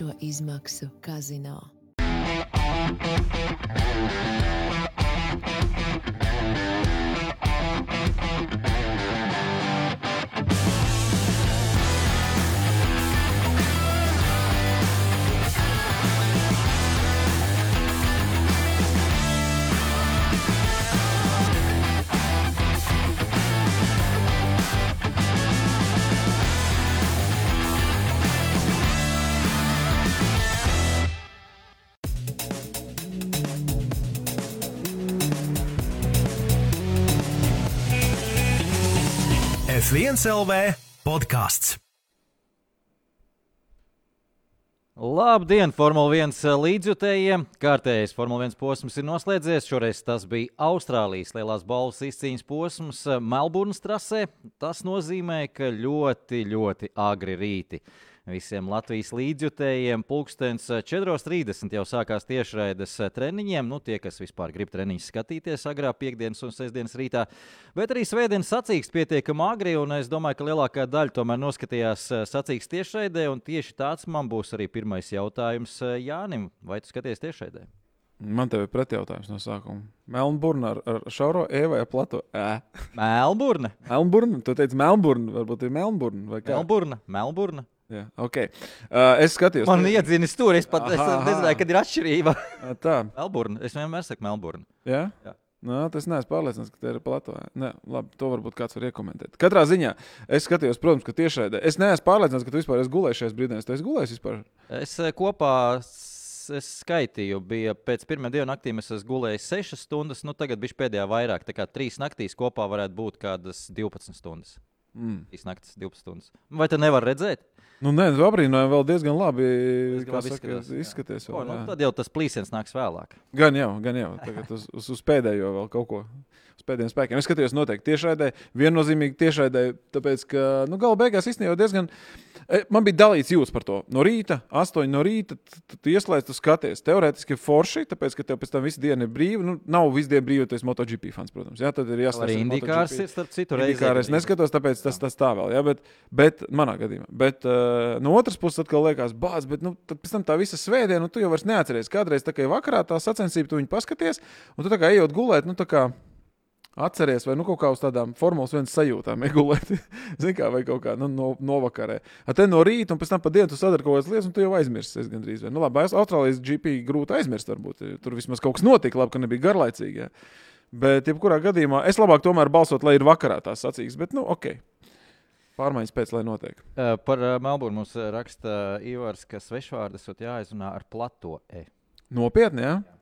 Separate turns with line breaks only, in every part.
augšo izmaksu kazino.
F1 LV podkāsts.
Labdien, Formule 1 līdzjutējiem! Kārtējais Formule 1 posms ir noslēdzies. Šoreiz tas bija Austrālijas lielās balvas izcīņas posms Melburnas trasē. Tas nozīmē, ka ļoti, ļoti agri rīti. Visiem Latvijas līdzjutējiem pulkstenis 4.30 jau sākās tiešraides treniņiem. Nu, tie, kas vispār grib treniņus skatīties agrā piekdienas un sestdienas rītā, bet arī svētdienas sacīks pietiekami agri. Es domāju, ka lielākā daļa tomēr noskatījās sacīks tiešraidē. Tieši tāds man būs arī pirmais jautājums Jānim. Vai tu skaties tiešraidē?
Man te ir pretjautājums no sākuma. Melnburna ar, ar šauro E vai ar plato E?
Melnburna.
Melnburna. Tu teici Melnburna, varbūt ir Melnburna.
Melnburna. Melnburna.
Jā, okay. uh, es skatījos,
man ir iedzinis tur. Es pat es nezināju, kad ir atšķirība.
Tā.
Melburna. Es vienmēr saku Melburna.
Jā? Jā. Nu, tas neesmu pārliecināts, ka tā ir plato. Nē, labi, to varbūt kāds var iekomentēt. Katrā ziņā es skatījos, protams, ka tiešraidē. Es neesmu pārliecināts, ka tu vispār esi gulējis šajās brīdīs. Tu esi gulējis vispār?
Es kopā es skaitīju, bija pēc pirmā dienu naktī, es gulējis 6 stundas, nu tagad bija pēdējā vairāk. Tā kā 3 naktīs kopā varētu būt kādas 12 stundas. Mm. 3 naktis, 12 stundas. Vai tu nevari redzēt?
Nu, nē, tas aprīnojumi vēl diezgan labi,
diezgan labi
saka, izskatās. izskaties. Vēl,
o, nu, tad jau tas plīsiens nāks vēlāk.
Gan jau, gan jau. Tagad uz, uz, uz pēdējo vēl kaut ko. Pēdējiem spēkiem. Es skatījos, noteikti tiešraidē, viennozīmīgi tiešraidē, tāpēc, ka nu, gala beigās īstenībā diezgan. E, man bija dalīts jūtas par to. No rīta, 8 no rīta, tu ieslēdz, tu skaties. Teorētiski forši, tāpēc, ka tev pēc tam visu dienu ir brīva. Nu, nav visu dienu brīva, esi MotoGP fans, protams. Jā, tad ir jāsaka,
arī indikārs ir starp citu.
Indikārs es neskatos, tāpēc tas, tas tā vēl. Jā, bet, bet manā gadījumā. Bet uh, no otras puses, atkal liekas, bāz, bet nu, pēc tam tā visa svētdiena, nu, tu jau vairs neatceries. Kādreiz tā kā vakarā tā sacensība, tu viņu paskaties, un tu tā kā ejot gulēt, nu, tā kā Atceries, vai nu kaut kā uz tādām formulas vienas sajūtām iegulēt, kā, vai kaut kā nu, no, novakarē. A te no rīta, un pēc tam pa dienu tu sadari kaut kādas lietas, un tu jau aizmirsti. Es gandrīz vai. Nu, labi, Austrālijas GP grūti aizmirst, varbūt. Tur vismaz kaut kas notika, labi, ka nebija garlaicīgi. Ja. Bet, jebkurā gadījumā, es labāk tomēr balsot, lai ir vakarā tās sacīks. Bet, nu, ok. Pārmaiņas pēc, lai notiek.
Uh, par uh, Melburnu mums raksta Ivars, ka svešvārdas jāizrunā ar plato E.
Nopietni, jā? Ja?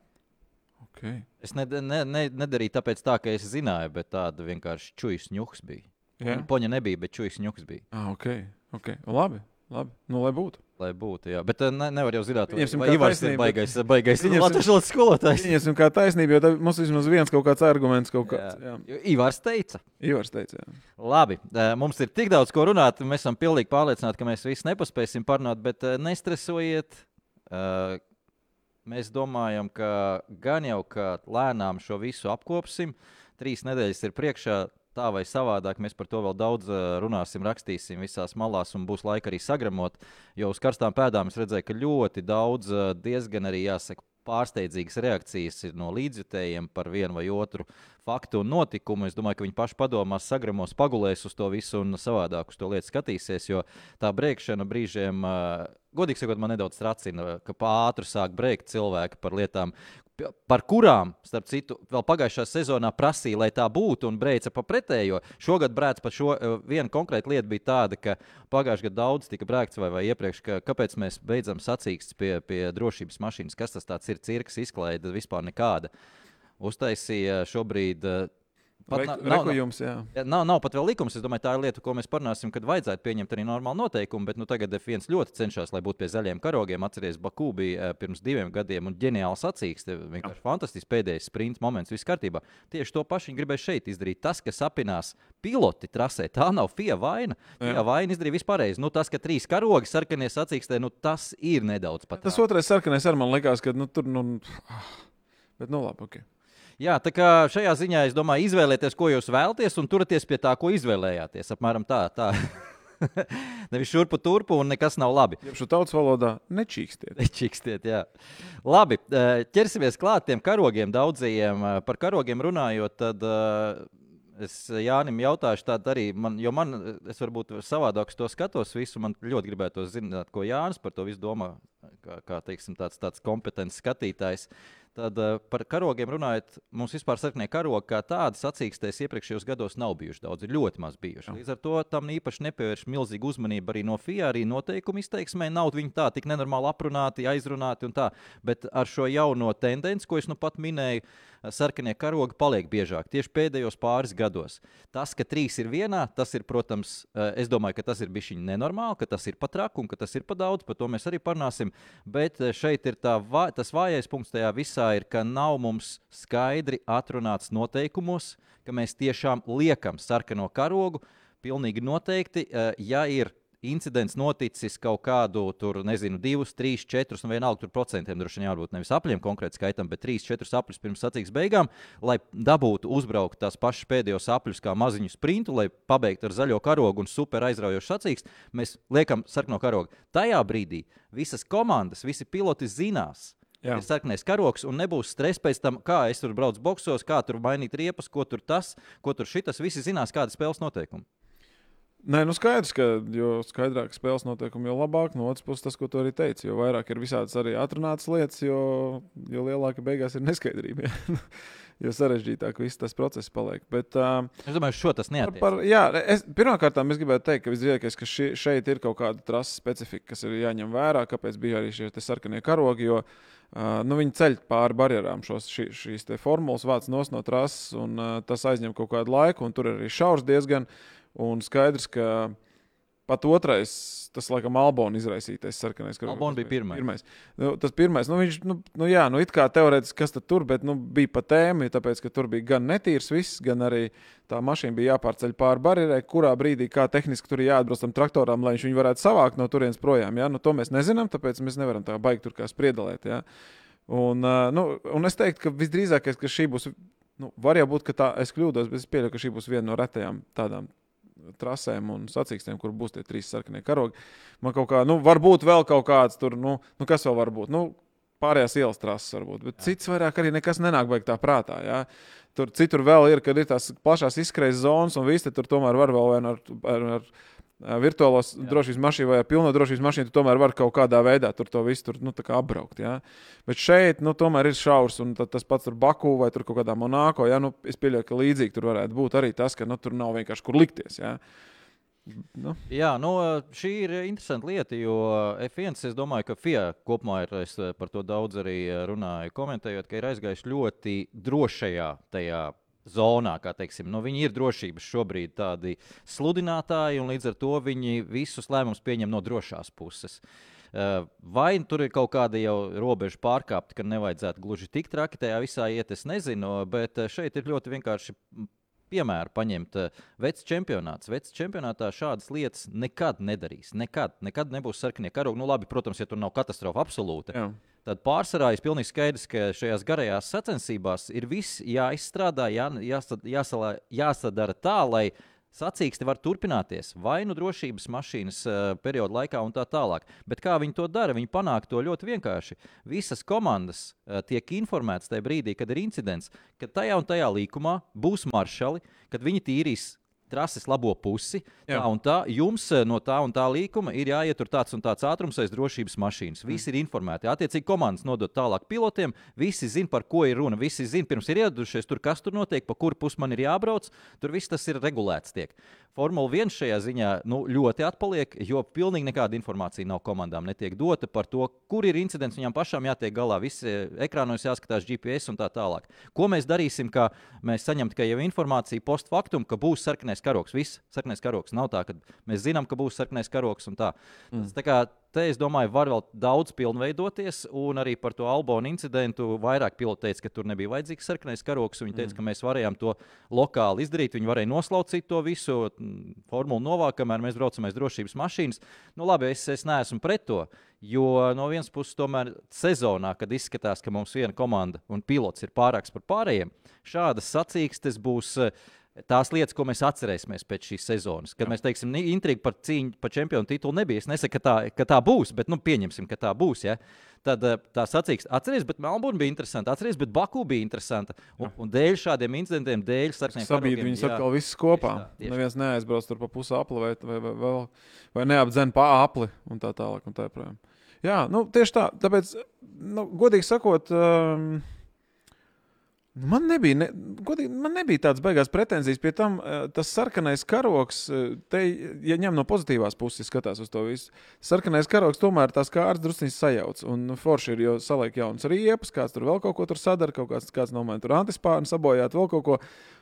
Okay.
Es ne, ne, ne, nedarīju tāpēc, tā, ka es zināju, bet tāda vienkārši čūjas ņuks bija. Yeah. Poņa nebija, bet čūjas ņuks bija.
Ah, ok, ok. Labi. Labi, nu, lai būtu.
Lai būtu, jā. Bet ne, nevar jau zināt, Ivars ir baigais, baigais latviešu skolotājs.
Viņam kā taisnība, jo mums vismaz viens kaut kāds arguments kaut kāds. Jā.
Jā. Ivars teica.
Ivars teica, jā.
Labi, mums ir tik daudz ko runāt, mēs esam pilnīgi pārliecināti, ka mēs visi nepaspēsim parunāt, bet nestresojiet. Mēs domājam, ka gan jau ka lēnām šo visu apkopsim. Trīs nedēļas ir priekšā. Tā vai savādāk mēs par to vēl daudz runāsim, rakstīsim visās malās, un būs laika arī sagramot. Jo uz karstām pēdām es redzēju, ka ļoti daudz, diezgan arī jāsaka, pārsteidzīgas reakcijas ir no līdzjutējiem par vienu vai otru faktu un notikumu. Es domāju, ka viņi paši padomās, sagramos, pagulēs uz to visu un savādāk uz to lietu skatīsies. Jo tā brēkšana brīžiem, godīgi sakot, man nedaudz tracina, ka pātri sāk brēkt cilvēki par lietām, par kurām, starp citu, vēl pagājušā sezonā prasīja, lai tā būtu, un brēca pa pretējo. Šogad brēc par šo vienu konkrētu lietu bija tāda, ka pagājušajā gadā daudz tika brēkts vai, vai iepriekš, ka kāpēc mēs beidzam sacīkst pie, pie drošības mašīnas, kas tas ir, cirks izklaide vispār nekāda. Uztaisīja šobrīd
Pat Re, nav, rekujums,
nav, nav, nav pat vēl likums. Es domāju, tā ir lieta, ko mēs parunāsim, kad vajadzētu pieņemt arī normālu noteikumu. Bet nu, tagad F1 ļoti cenšas, lai būtu pie zaļiem karogiem. Atcerieties, Baku bija pirms diviem gadiem un ģeniāli sacīkst. Vienkārši fantastisks pēdējais sprints moments, viss kārtībā. Tieši to pašu viņi gribēja šeit izdarīt. Tas, kas apinās piloti trasē, tā nav FIA vaina. FIA vaina izdarīja vispārējais. Nu, tas, ka trīs karogi sarkanie sacīkstē, nu, tas ir nedaudz pat.
Tas otrais sarkanais ar man likās, ka nu, tur, nu, bet nu labi, ok.
Jā, tā kā šajā ziņā es domāju, izvēlieties, ko jūs vēlaties, un turieties pie tā, ko izvēlējāties. Apmēram tā. tā. Nevis šurpu turpu un nekas nav labi.
Ja šo tautas valodā nečīkstiet.
Nečīkstiet, jā. Labi, eh, ķersimies klāt tiem karogiem daudzajiem. Eh, par karogiem runājot, tad uh, es Jānim jautāšu tādu arī, man, jo man, es varbūt savādāk to skatos visu, man ļoti gribētu zināt, ko Jānis par to visu domā, kā, kā teiksim, tāds, tāds kompetents skatītājs. Uh, Tad uh, par karogiem runājot, mums vispār sarkanie karogi kā tādi sacīkstēs iepriekšējos gados nav bijuši daudz, ir ļoti maz bijuši. Līdz ar to tam īpaši nepievērš milzīgu uzmanību arī no FIA, arī noteikumu izteiksmē. Nav viņi tā tik nenormāli aprunāti, aizrunāti un tā. Bet ar šo jauno tendenci, ko es nu pat minēju, sarkanie karogi paliek biežāk tieši pēdējos pāris gados. Tas, ka trīs ir vienā, tas ir, protams, es domāju, ka tas ir bijis nenormāli, ka tas ir pat traki un ka tas ir pat daudz, par to mēs arī parunāsim. Bet šeit ir tā, tas vājais punkts tajā visā, ir, ka nav mums skaidri atrunāts noteikumos, ka mēs tiešām liekam sarkano karogu. Pilnīgi noteikti, ja ir incidents noticis kaut kādu, tur, nezinu, divus, trīs, četrus, un vienalga tur procentiem droši vien jābūt nevis apļiem konkrēti skaitam, bet trīs, četrus apļus pirms sacīks beigām, lai dabūtu uzbraukt tās pašas pēdējos apļus kā maziņu sprintu, lai pabeigtu ar zaļo karogu un super aizraujošu sacīks, mēs liekam sarkano karogu. Tajā brīdī visas komandas, visi piloti zinās, Jā. ir sarkanais karoks, un nebūs stress pēc tam, kā es tur braucu boxos, kā tur mainīt riepas, ko tur tas, ko tur šitas. Visi zinās, kāda ir spēles noteikumi.
Nē, nu skaidrs, ka jo skaidrāk spēles noteikumi, jo labāk. No otras puses, tas, ko tu arī teici, jo vairāk ir visādas arī atrunātas lietas, jo, jo lielāka beigās ir neskaidrība. jo sarežģītāk viss tas process paliek. Bet, uh,
es domāju, šo tas neatiecas.
Pirmkārt, es gribētu teikt, ka visdrīzākais, ka ši, šeit ir kaut kāda trasa specifika, kas ir jāņem vērā, kāpēc bija arī šie sarkanie karogi. Jo, Uh, nu, viņi ceļ pāri barjerām šos, ši, šīs formulas, vāc no trases, un uh, tas aizņem kaut kādu laiku, un tur ir arī šaurs diezgan. Uh, Un skaidrs, ka pat otrais, tas laikam Albāna izraisītais sarkanais karogs.
Albāna bija pirmais.
pirmais. Nu, tas pirmais, nu, viņš, nu, nu, jā, nu, it kā teorētiski, kas tur, bet, nu, bija pa tēmu, tāpēc, ka tur bija gan netīrs viss, gan arī tā mašīna bija jāpārceļ pāri barjerai, kurā brīdī, kā tehniski tur jāatbrauc tam traktoram, lai viņš viņu varētu savākt no turienes projām. Ja? Nu, to mēs nezinām, tāpēc mēs nevaram tā baigt tur kā spriedelēt. Ja? Un, nu, un es teiktu, ka visdrīzākais, ka šī būs, nu, var jau būt, ka tā, es kļūdos, bet es pieļauju, ka šī būs viena no retajām tādām trasēm un sacīkstiem, kur būs tie trīs sarkanie karogi. Man kaut kā, nu, varbūt vēl kaut kāds tur, nu, nu kas vēl var būt. Nu, pārējās ielas trases varbūt, bet jā. cits vairāk arī nekas nenāk beigtā prātā. Jā. Tur citur vēl ir, kad ir tās plašās izskrējas zonas, un visi tur tomēr var vēl ar, ar, ar virtuālās jā. drošības mašīnu vai pilno drošības mašīnu, tu tomēr vari kaut kādā veidā tur to visu tur, nu, apbraukt. Ja? Bet šeit nu, tomēr ir šaurs, un tas pats tur Baku vai tur kaut kādā Monako. Ja? Nu, es pieļauju, ka līdzīgi tur varētu būt arī tas, ka nu, tur nav vienkārši kur likties. Ja?
Nu. Jā, nu, šī ir interesanta lieta, jo F1, es domāju, ka FIA kopumā ir, es par to daudz arī runāju, komentējot, ka ir aizgājis ļoti drošajā tajā zonā, kā teiksim. Nu, viņi ir drošības šobrīd tādi sludinātāji, un līdz ar to viņi visus lēmumus pieņem no drošās puses. Uh, vai tur ir kaut kāda jau robeža pārkāpta, ka nevajadzētu gluži tik traki tajā visā iet, es nezinu, bet uh, šeit ir ļoti vienkārši piemēru paņemt. Uh, vecs čempionāts. Vecs čempionātā šādas lietas nekad nedarīs. Nekad, nekad nebūs sarkanie karogi. Nu, labi, protams, ja tur nav katastrofa absolūta. Jā tad pārsvarā ir pilnīgi skaidrs, ka šajās garajās sacensībās ir viss jāizstrādā, jā, jāsadara tā, lai Sacīksti var turpināties vai nu drošības mašīnas uh, perioda laikā, un tā tālāk. Bet kā viņi to dara? Viņi panāk to ļoti vienkārši. Visas komandas uh, tiek informētas tajā brīdī, kad ir incidents, ka tajā un tajā līkumā būs maršali, kad viņi tīrīs trases labo pusi. Jā. Tā un tā, jums eh, no tā un tā līkuma ir jāietur tāds un tāds ātrums aiz drošības mašīnas. Visi mm. ir informēti. Attiecīgi, komandas nodot tālāk pilotiem. Visi zina, par ko ir runa. Visi zina, pirms ir ieradušies, tur kas tur notiek, pa kuru pusi man ir jābrauc. Tur viss tas ir regulēts. Tiek. Formula 1 šajā ziņā nu, ļoti atpaliek, jo pilnīgi nekāda informācija nav komandām netiek dota par to, kur ir incidents. Viņām pašām jātiek galā, visi eh, ekrānos jāskatās GPS un tā tālāk. Ko mēs darīsim, ka mēs saņemam tikai informāciju post factum, ka būs sarkanais karoks. Viss sarkanais karoks. Nav tā, ka mēs zinām, ka būs sarkanais karoks un tā. Mm. Tas, tā kā, Te, es domāju, var vēl daudz pilnveidoties, un arī par to Albānu incidentu vairāk piloti teica, ka tur nebija vajadzīgs sarkanais karoks. Viņi teica, mm. ka mēs varējām to lokāli izdarīt. Viņi varēja noslaucīt to visu formulu novākt, kamēr mēs braucam aiz drošības mašīnas. Nu, labi, es, es neesmu pret to. Jo no vienas puses, tomēr sezonā, kad izskatās, ka mums viena komanda un pilots ir pārāks par pārējiem, šādas sacīkstes būs. Tās lietas, ko mēs atcerēsimies pēc šīs sezonas. Kad Jā. mēs teiksim, intriga par cīņu par čempionu titulu nebija. Es nesaku, ka tā, ka tā būs, bet nu, pieņemsim, ka tā būs. Ja? Tad eh, tā sacīks, atcerieties, bet Melnburna bija interesanta, atcerieties, bet Baku bija interesanta. Un, un dēļ šādiem incidentiem, dēļ
sabīd viņus atkal visus kopā. Neviens neaizbrauc tur pa pusi apli vai, vai, vai, vai, vai neapdzen pa apli un tā tālāk. Un tā Jā, nu, tieši tā. Tāpēc, nu, godīgi sakot, um, Man nebija, ne, godīgi, man nebija tādas beigās pretenzijas pie tam, eh, tas sarkanais karoks, eh, te, ja ņem no pozitīvās puses, skatās uz to visu. Sarkanais karoks tomēr tās kārtas druskuļi sajauc. Un forši ir, jo saliek jaunas riepas, kāds tur vēl kaut ko tur sadara, kaut kāds, kāds no manis tur antispārni sabojāt, vēl kaut ko.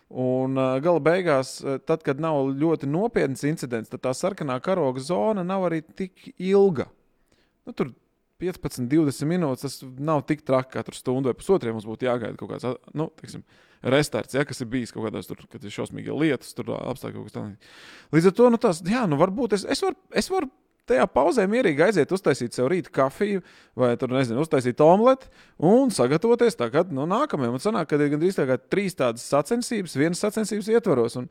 Un uh, gala beigās, tad, kad nav ļoti nopietns incidents, tad tā sarkanā karoga zona nav arī tik ilga. Nu, tur 15, 20 minūtes. Tas nav tik traki, kā tur stundu vai pusotru. Mums būtu jāgaida kaut kāds nu, teiksim, restarts, ja, kas ir bijis kaut kādās tur, kad ir šausmīgi lietas, tur apstākļi kaut kas tāds. Līdz ar to, nu, tas, jā, nu, varbūt es, es varu. Es var Tajā pauzē mierīgi aiziet, uztaisīt sev rīta kafiju, vai tur, nezinu, uztaisīt omleti un sagatavoties tagad, nu, nākamajam. Un sanāk, ka ir gandrīz tā kā trīs tādas sacensības, vienas sacensības ietvaros. Un,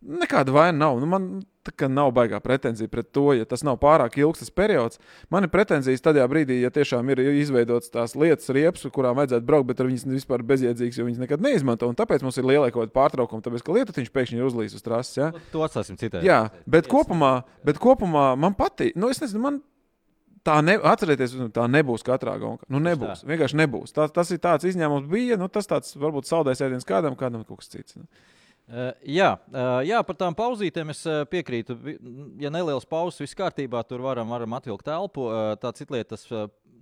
Nekāda vaina nav. Nu, man nav baigā pretenzija pret to, ja tas nav pārāk ilgs periods. Man ir pretenzijas tajā brīdī, ja tiešām ir izveidotas tās lietas, riepas, kurām vajadzētu braukt, bet viņas vispār bezjēdzīgas, jo viņas nekad neizmanto. Un tāpēc mums ir kāda pārtraukuma, tāpēc ka lietutiņš pēkšņi ir uzlīs uz trases. Ja?
Nu, to atstāsim citai.
Jā, bet kopumā, bet kopumā man patīk. Nu, es nezinu, man Tā ne, atcerieties, nu, tā nebūs katrā gaunkā. Nu, nebūs. Vienkārši nebūs. Tā, tas ir tāds izņēmums, bija. Nu, tas tāds varbūt saldējs ēdiens kādam, kādam kaut kas cits. Nu.
Jā, jā, par tām pauzītēm es piekrītu. Ja nelielas pauzes, viss kārtībā, tur varam, varam atvilkt telpu. Tā cita lieta, tas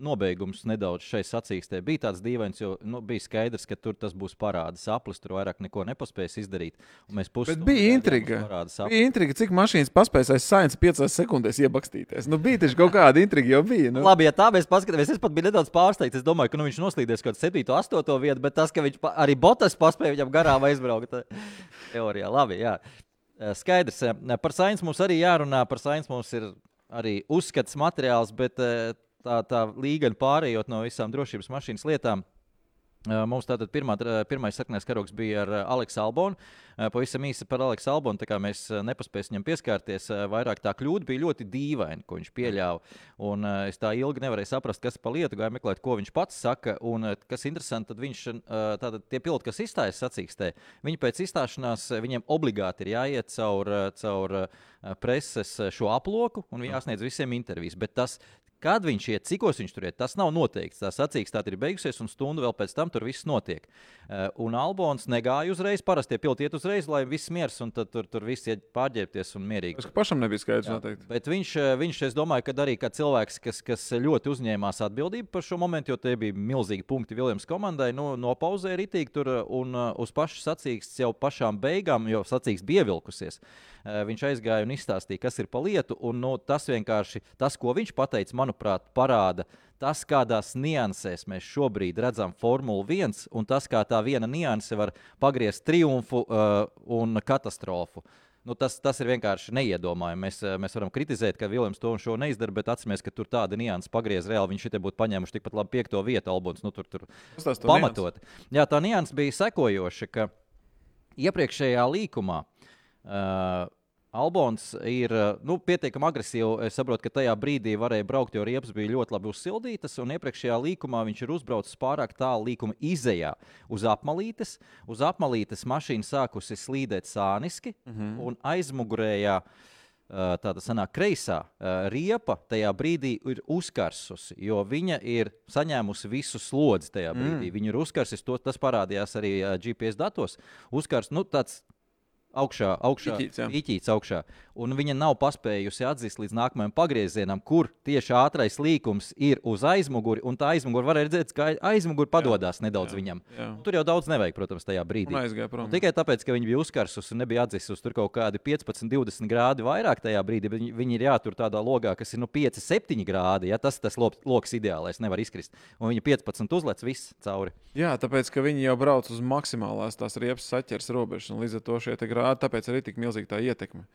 nobeigums nedaudz šai sacīkstē bija tāds dīvains, jo nu, bija skaidrs, ka tur tas būs parāds aplis, tur vairāk neko nepaspēs izdarīt.
Bet bija intriga. Bija intriga, cik mašīnas paspēs aiz sāņas 5 sekundēs iebakstīties. Nu, bija taču kaut kāda intriga jau bija. Nu.
Labi, ja tā mēs paskatāmies, es pat biju nedaudz pārsteigts. Es domāju, ka nu, viņš noslīdēs kaut kādu 7, 8 vietu, bet tas, ka viņš arī botas paspēja viņam garām aizbraukt, teorijā. Labi, jā. Skaidrs. Par sainz mums arī jārunā. Par sainz mums ir arī uzskats materiāls, bet tā, tā līga pārējot no visām drošības mašīnas lietām. Mums tātad pirmā, pirmais sarkanais karoks bija ar Aleksu Albonu. Pavisam īsi par Aleksu Albonu, tā kā mēs nepaspēsim viņam pieskarties. Vairāk tā kļūda bija ļoti dīvaina, ko viņš pieļāva. Un es tā ilgi nevarēju saprast, kas pa lietu gāja meklēt, ko viņš pats saka. Un kas interesanti, tad viņš, tātad tie piloti, kas izstājas sacīkstē, viņi pēc izstāšanās, viņiem obligāti ir jāiet caur, caur preses šo aploku un jāsniedz visiem intervijas. Bet tas Kad viņš iet, cikos viņš tur iet, tas nav noteikts. Tā sacīkstāte ir beigusies, un stundu vēl pēc tam tur viss notiek. Uh, un Albons negāja uzreiz, parasti tie piloti iet uzreiz, lai viss miers, un tad tur, tur viss iet pārģērbties un mierīgi.
Tas pašam nebija skaidrs noteikti.
Bet viņš, eh, viņš, es domāju, ka arī kā cilvēks, kas, kas ļoti uzņēmās atbildību par šo momentu, jo te bija milzīgi punkti Viljams komandai, nu, nopauzēja ritīgi tur un uh, uz pašu sacīkstes jau pašām beigām, jo sacīkstes bija ievilkusies. Uh, viņš aizgāja un izstāstīja, kas ir pa lietu, un nu, tas vienkārši, tas, ko viņš pateica, man manuprāt, parāda tas, kādās niansēs mēs šobrīd redzam Formuli 1, un tas, kā tā viena nianse var pagriezt triumfu uh, un katastrofu. Nu, tas, tas ir vienkārši neiedomājami. Mēs, uh, mēs varam kritizēt, ka Viljams to un šo neizdara, bet atcerieties, ka tur tāda nianses pagriez reāli. Viņš šeit būtu paņēmuši tikpat labi piekto vietu, Albons. Nu, tur tur pamatot. Jā, tā nianses bija sekojoša, ka iepriekšējā līkumā. Uh, Albons ir eh, nu, pietiekami agresīvs. Es saprotu, ka tajā brīdī varēja braukt, jo riepas bija ļoti labi uzsildītas. Un iepriekšējā līkumā viņš ir uzbraucis pārāk tālu līkuma izējā uz apmalītes. Uz apmalītes mašīna sākusi slīdēt sāniski mm -hmm. un aizmugurējā. Eh, tāda senā kreisā eh, riepa tajā brīdī ir uzkarsusi, jo viņa ir saņēmusi visu slodzi tajā brīdī. Mm. Viņa ir uzkarsusi, to, tas parādījās arī GPS datos. Uzkars, nu, tāds augšā, augšā īķīts, īķīts augšā. Un viņa nav paspējusi atzīt līdz nākamajam pagriezienam, kur tieši ātrais līkums ir uz aizmuguri. Un tā aizmugure var redzēt, ka aizmugure padodas nedaudz jā, viņam. Jā. Tur jau daudz nevajag, protams, tajā brīdī. Tikai tāpēc, ka viņi bija uzkarsusi un nebija atzīsusi tur kaut kādi 15, 20 grādi vairāk tajā brīdī, viņi, viņi ir jātur tādā logā, kas ir nu, 5, 7 grādi. Ja? Tas tas lokus ideālais, nevar izkrist. Un viņi 15 uzlec viss cauri.
Jā, tāpēc, ka viņi jau brauc uz maksimālās tās riepas saķers robežas, un līdz ar to šie grādi, tāpēc arī tik milzīga tā ietekme.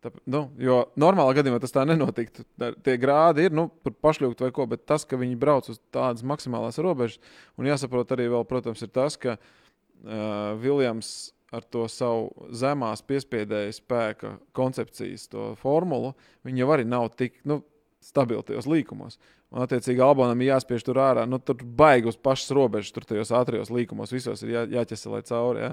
Tā, nu, jo normālā gadījumā tas tā nenotiktu. Tā, tie grādi ir nu, pašļūgti vai ko, bet tas, ka viņi brauc uz tādas maksimālās robežas, un jāsaprot arī, vēl, protams, ir tas, ka uh, Viljams ar to savu zemās piespiedēju spēka koncepcijas, formulu, viņi jau arī nav tik nu, stabili tajos līkumos. Un, attiecīgi, Albānam ir jāspiež tur ārā. Nu, tur baigi uz pašas robežas, tur tajos ātrijos līkumos visos ir jā, jāķeselē cauri. Ja?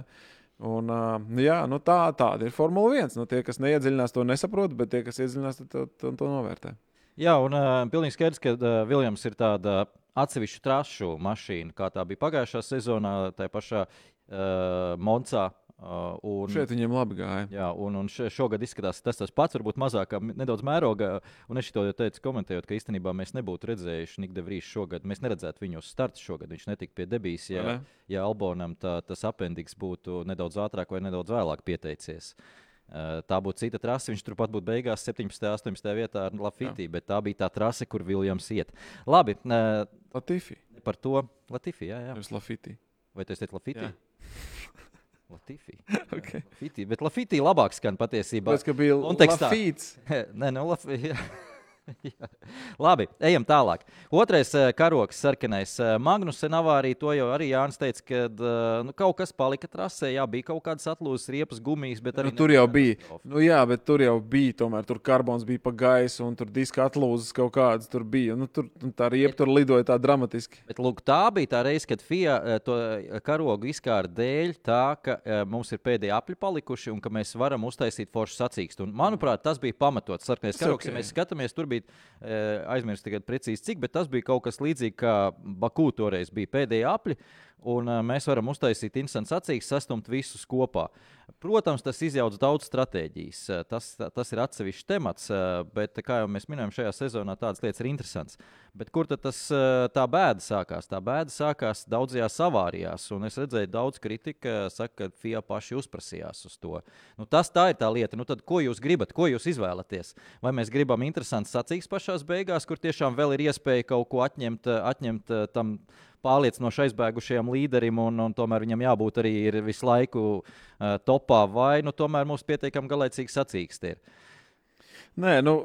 Un, uh, jā, nu tā, tāda ir Formula 1. Nu, tie, kas neiedziļinās, to nesaprot, bet tie, kas iedziļinās, to, to, to novērtē.
Jā, un uh, pilnīgi skaidrs, ka uh, Viljams ir tāda atsevišķa trašu mašīna, kā tā bija pagājušā sezonā, tajā pašā uh, Moncā. Uh, un,
Šeit viņiem labi gāja.
Jā, un, un šogad izskatās tas, tas pats, varbūt mazākā, nedaudz mērogā. Un es to jau teicu, komentējot, ka īstenībā mēs nebūtu redzējuši Niku Devrīsu šogad. Mēs neredzētu viņu uz starta šogad. Viņš netika pie debijas, ja, ja Albonam tā, tas apendiks būtu nedaudz ātrāk vai nedaudz vēlāk pieteicies. Uh, Tā būtu cita trase. Viņš turpat būtu beigās 17. un 18. vietā ar Lafitī, bet tā bija tā trase, kur Viljams iet. Labi, uh,
Latifi.
par to Latifī. Jā, jā.
Nevis Lafiti.
Vai tas ir Lafitī?
Jā.
Latifī.
Okay.
Lafitī, bet Lafitī labāk skan patiesībā.
Ka bija. Lafīts.
Nē, nu, labi. Labi, ejam tālāk. Otrais eh, karoks, sarkanais eh, Magnusen avārija. To jau arī Jānis teica, ka eh, nu, kaut kas palika trasē. Jā, bija kaut kādas atlūzas, riepas, gumijas,
Nu, tur jau bija. Nu, jā, bet tur jau bija. Tomēr tur karbons bija pa gaisu, un tur diska atlūzas kaut kādas tur bija. Nu, tur un tā riepa tur lidoja tā dramatiski.
Bet, lūk, tā bija tā reize, kad FIA to karogu izkāra dēļ tā, ka mums ir pēdējie apli palikuši un ka mēs varam uztaisīt foršu sacīkstu. Un, manuprāt, tas bija pamatots. Sarkanais
Tas
karogs,
ok.
ja mēs skatāmies, tur bija uh, aizmirst tagad precīzi cik, bet tas bija kaut kas līdzīgs, kā Baku toreiz bija pēdējie apli. Un uh, mēs varam uztaisīt instantu sacīkstu, sastumt visus kopā. Protams, tas izjauc daudz stratēģijas. Eh, Tas, tas ir atsevišķs temats, eh, bet, kā jau mēs minējām, šajā sezonā tādas lietas ir interesantas. Bet kur tad tas, tā bēda sākās? Tā bēda sākās daudzajās avārijās, un es redzēju, daudz kritika saka, ka FIA paši uzprasījās uz to. Nu, tas tā ir tā lieta. Nu, tad, ko jūs gribat, ko jūs izvēlaties? Vai mēs gribam interesants sacīks pašās beigās, kur tiešām vēl ir iespēja kaut ko atņemt, atņemt tam pārliecinoši aizbēgušajam līderim, un, un tomēr viņam jābūt arī visu laiku uh, topā, vai nu tomēr mums pietiekami galēcīgi sacīks ir.
Nē, nu,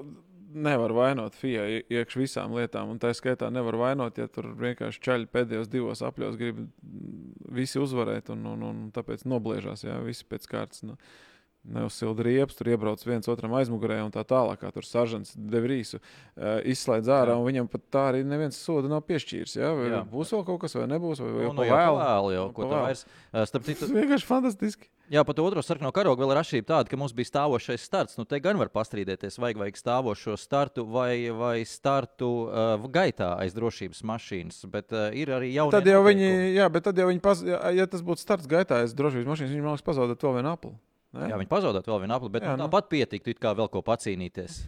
nevar vainot FIA ie- iekš visām lietām. Un tā skaitā nevar vainot, ja tur vienkārši čaļi pēdējos divos apļos grib mm, visi uzvarēt un, un, un tāpēc nobliežās. Jā, visi pēc kārtas. Nu. Neuzsilda riepas, tur iebrauc viens otram aizmugurē un tā tālāk. kā Tur saržants Devrīsu uh, izslēdz ārā, un viņam pat tā arī neviens soda nav piešķīris. Jā? Vai
Jā.
būs vēl kaut kas, vai nebūs, vai jau
Nu, jau
vēlu?
vēl, jau,
Nu,
ko
pa
tā
vēlu.
vairs. Starp citu,
Tas vienkārši fantastiski.
Jā, pat otru sarkano karogu vēl ir atšķirība tāda, ka mums bija stāvošais starts. Nu, te gan var pastrīdēties, vajag, vajag stāvošo startu vai, vai startu uh, gaitā aiz drošības mašīnas. Bet uh, ir arī jau
Tad jau viņi, jā, bet tad jau viņi, paz, ja, ja tas būtu starts gaitā, es drošības mašīnas, viņi mākslinieks pazaudēt vēl vienu apli. Ne?
Jā, viņi pazaudētu vēl vienu apli, bet
Jā,
nu,
nu.
tāpat pietiktu, kā vēl ko pacīnīties.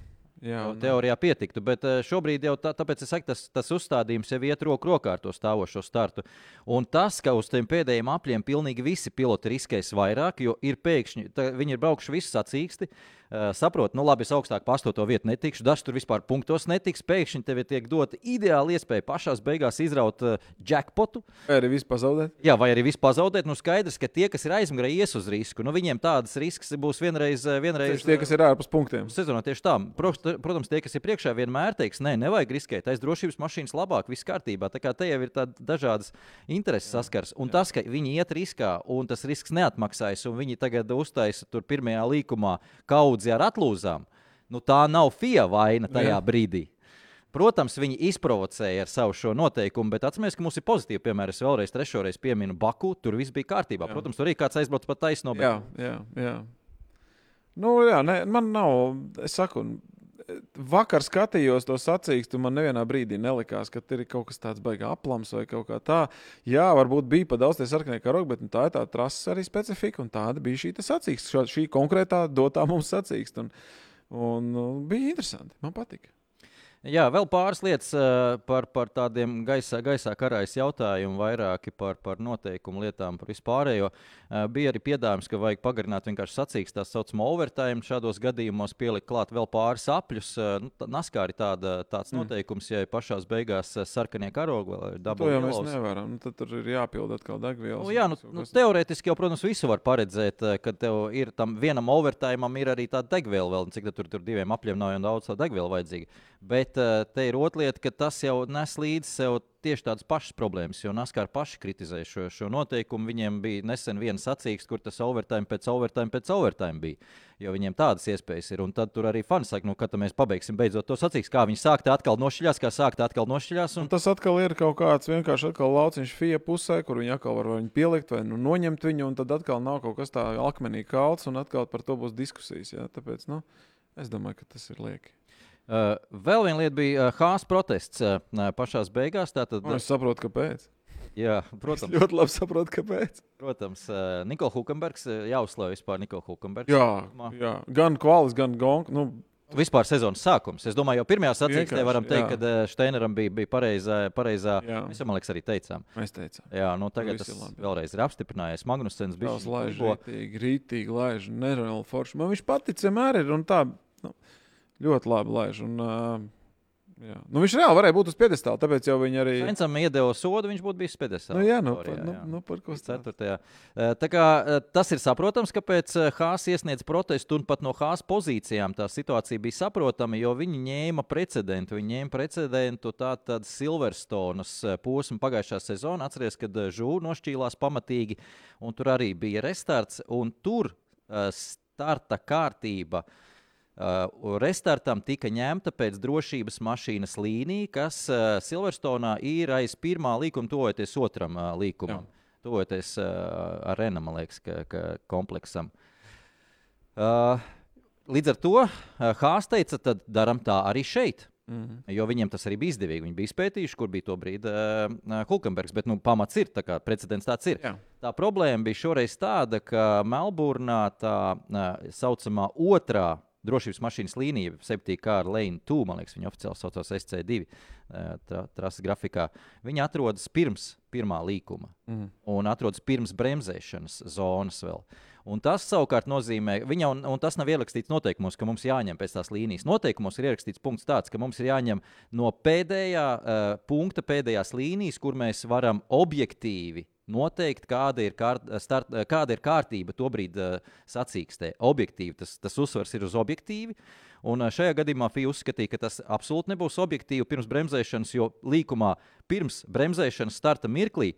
jā
Jau
nu.
teorijā pietiktu, bet eh, šobrīd jau tā, tāpēc es saku, tas, tas uzstādījums jau iet roku rokā ar to stāvošo startu. Un tas, ka uz tiem pēdējiem apļiem pilnīgi visi piloti riskēs vairāk, jo ir pēkšņi, viņi ir braukuši visi sacīksti, uh, saprot, nu labi, es augstāk par astoto vietu netikšu, dažs tur vispār punktos netiks, pēkšņi tev tiek dota ideāla iespēja pašās beigās izraut uh, jackpotu.
Vai arī viss pazaudēt?
Jā, vai arī vispār pazaudēt. Nu, skaidrs, ka tie, kas ir aizmugurē, ies uz risku. Nu, viņiem tādas risks būs vienreiz, eh, vienreiz
Tieši tie, kas ir ārpus punktiem.
Sezonā tieši tā. Pro- Protams, tie, kas ir priekšā, vienmēr teiks, nē, nevajag riskēt. Aiz drošības mašīnas labāk, viss kārtībā. Tā kā te jau ir dažādas intereses saskars. Un tas, ka viņi iet riskā un tas risks neatmaksājas, un viņi tagad uztaisa tur pirmajā līkumā kaudzi ar atlūzām, nu tā nav FIA vaina tajā
Jā.
brīdī. Protams, viņi izprovocēja ar savu šo noteikumu, bet atcerieties, ka mums ir pozitīvi. Piemēram, es vēlreiz trešoreiz pieminu Baku, tur viss bija kārtībā.
Jā.
Protams, tur arī kāds aizbrauc pa taisno.
Jā, jā, jā. Nu, jā ne, man nav, es saku, vakar skatījos to sacīkstu, man nevienā brīdī nelikās, ka tur ir kaut kas tāds baigā aplams vai kaut kā tā. Jā, varbūt bija pa daudz tie sarkanie karogi, bet nu, tā ir tā trases arī specifika, un tāda bija šī sacīksta, šā- šī konkrētā dotā mums sacīksta. Un, un nu, bija interesanti, man patika.
Jā, vēl pāris lietas uh, par, par tādiem gaisā, gaisā karājas jautājumiem, vairāki par, par noteikumu lietām, par vispārējo. Uh, bija arī piedāvājums, ka vajag pagarināt vienkārši sacīkstu, tā saucamo overtime. Šādos gadījumos pielikt klāt vēl pāris apļus. Uh, nu, Naskā ir tāda, tāds
Mm.
noteikums, ja ir pašās beigās sarkanie karogi, vēl ir
To
dabūjami.
jau mēs nevaram. Nu, tad tur ir jāpild atkal degvielas.
Nu, jā, nu, nu, teorētiski jau, protams, visu var paredzēt, eh, ka tev ir tam vienam overtime, ir arī tāda degviela vēl, cik tad tur, tur diviem apļiem nav jau daudz degviela vajadzīga. Bet Bet uh, te ir otra lieta, ka tas jau nes līdzi sev tieši tādas pašas problēmas. Jo NASCAR paši kritizēja šo, šo noteikumu. Viņiem bija nesen viena sacīks, kur tas overtime pēc overtime pēc overtime bija. Jo viņiem tādas iespējas ir. Un tad tur arī fani saka, nu, kad mēs pabeigsim beidzot to sacīks, kā viņi sākta atkal nošķiļās, kā sākta atkal nošķiļās. Un...
Un tas atkal ir kaut kāds vienkārši lauciņš FIA pusē, kur viņi atkal var viņu pielikt vai nu, noņemt viņu, un tad atkal nav kaut kas tāds akmenī kalts, un atkal par to būs diskusijas. Jā. Tāpēc nu, es domāju, ka tas ir lieki.
Uh, vēl viena lieta bija uh, Hāzes protests uh, pašā beigās. Tātad,
Un es saprotu, kāpēc.
jā,
Es
protams,
ļoti labi saprotu, kāpēc.
protams Nikola Hukenbergs, uh, jāuzslavē vispār Nikola Hukenbergs.
Jā, jā. gan kvalis, gan gonka. Nu,
Vispār sezonas sākums. Es domāju, jau pirmajā sacīkstē varam teikt, ka Steineram bija, bija pareizā, pareizā. Mēs jau, man liekas, arī teicām.
mēs teicām,
Jā, nu tagad
Viss
tas
labi.
vēlreiz ir apstiprinājies. Magnusens bija
tas laiž rītīgi, rītīgi laiž, nereāli forši. Man viņš patic vienmēr ir, un tā nu, ļoti labi laiž. Un, uh, jā. nu, viņš reāli varēja būt uz piedestāla, tāpēc jau viņi arī.
Fencam iedeva sodu, viņš būtu bijis spēdēs.
Nu, jā, nu, par, nu, nu, par ko?
Ceturtajā. Tā kā, tas ir saprotams, kāpēc Hāzs iesniedz protestu, un pat no Hāzs pozīcijām tā situācija bija saprotama, jo viņi ņēma precedentu. Viņi ņēma precedentu tātad Silverstonas posmu pagājušā sezonā. Atcerieties, kad Žūna nošķīlās pamatīgi, un tur arī bija restarts, un tur eh, starta kārtība. Uh, restartam tika ņemta pēc drošības mašīnas līnija, kas uh, Silverstonā ir aiz pirmā līkuma, tuvojoties otram uh, līkumam. Tuvojoties uh, ar Renu, man liekas, ka, ka kompleksam. Uh, līdz ar to uh, Hāzs teica, tad darām tā arī šeit.
Mm -hmm.
Jo viņiem tas arī bija izdevīgi. Viņi bija izpētījuši, kur bija to brīdi uh, Hulkenbergs. Bet nu, pamats ir, tā kā precedents tāds ir.
Jā.
Tā problēma bija šoreiz tāda, ka Melburnā tā tā saucamā otrā drošības mašīnas līnija, 7 kārta Lane 2, man liekas, viņa oficiāli saucās SC2 eh, tra, trases grafikā. Viņa atrodas pirms pirmā līkuma
Mhm.
un atrodas pirms bremzēšanas zonas vēl. Un tas savukārt nozīmē, viņa, un, un tas nav ierakstīts noteikumos, ka mums jāņem pēc tās līnijas. Noteikumos ir ierakstīts punkts tāds, ka mums ir jāņem no pēdējā uh, punkta, pēdējās līnijas, kur mēs varam objektīvi noteikt, kāda ir, kārt, start, eh, kāda ir kārtība to brīdi uh, sacīkstē. Objektīvi tas, tas uzsvars ir uz objektīvi. Un eh, šajā gadījumā FIA uzskatīja, ka tas absolūti nebūs objektīvi pirms bremzēšanas, jo līkumā pirms bremzēšanas starta mirklī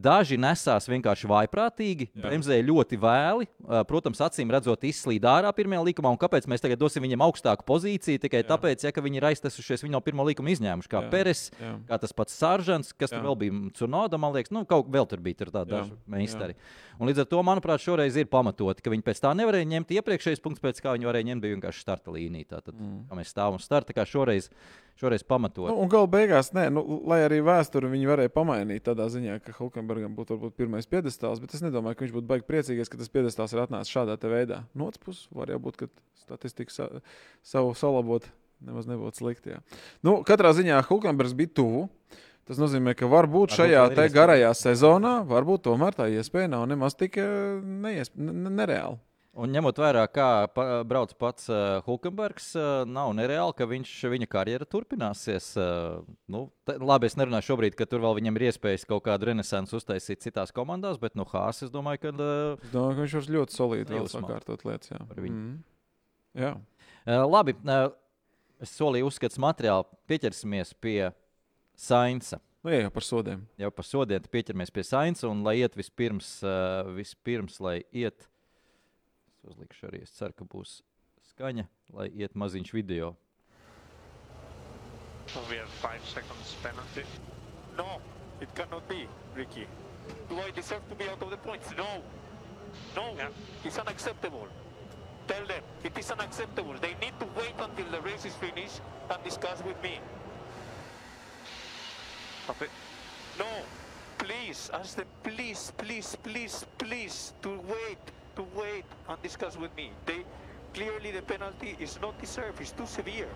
Daži nesās vienkārši vaiprātīgi, bremzēja ļoti vēli. Protams, acīm redzot, izslīd ārā pirmajā likumā. Un kāpēc mēs tagad dosim viņiem augstāku pozīciju? Tikai
Jā.
tāpēc, ja, ka viņi ir aiztesušies, viņi no pirmā likuma izņēmuši, kā
Jā.
Peres,
Jā.
kā tas pats Sāržants, kas tur
Jā.
vēl bija Cunoda, man liekas, nu, kaut vēl tur bija tur daži meistari. Un līdz ar to, manuprāt, šoreiz ir pamatoti, ka viņi pēc tā nevarēja ņemt iepriekšējais punkts, pēc kā viņi varēja ņemt, bija vienkārši starta līnija. Tātad,
Mm.
kā mēs stāvam starta, kā šoreiz, šoreiz pamatot.
Nu, un gala beigās, nē, nu, lai arī vēsturi viņi varēja pamainīt tādā ziņā, ka Hulkenbergam būtu varbūt pirmais piedestāls, bet es nedomāju, ka viņš būtu baigi priecīgs, ka tas piedestāls ir atnācis šādā veidā. No otras puses, var jau būt, ka statistika sa savu salabot nemaz nebūtu slikti. Jā. Nu, katrā ziņā Hulkenbergs bija tuvu. Tas nozīmē, ka varbūt
Varbūt
šajā
iespēja.
garajā sezonā, varbūt tomēr tā iespēja nav nemaz tik eh, neiesp- ne- ne- nereāla.
Un ņemot vērā, kā pa, brauc pats uh, Hulkenbergs, uh, nav nereāli, ka viņš, viņa karjera turpināsies. Uh, nu, te, labi, es nerunāju šobrīd, ka tur vēl viņam ir iespējas kaut kādu renesansu uztaisīt citās komandās, bet nu, Hāzs, es domāju, ka. Uh,
Es domāju, ka viņš var ļoti solīti vēl sakārtot lietas. Jā. Mm. jā.
uh, labi, uh, es solīju uzskats materiālu, pieķersimies pie Sainza.
Nu, jā, jau par sodiem.
Jau par sodiem pieķeramies pie Sainza un lai iet vispirms, uh, vispirms lai iet. Uzlikšu arī, es ceru, ka būs skaņa, lai iet maziņš video.
We have five seconds penalty.
No, it cannot be, Ricky. Do I deserve to be out of the points? No. No,
Yeah.
it's unacceptable. Tell them it is unacceptable. They need to wait until the race is finished and discuss with me.
Copy.
No, please, ask them, please, please, please, please, to wait, to wait and discuss with me. They clearly the penalty is not deserved. It's too severe.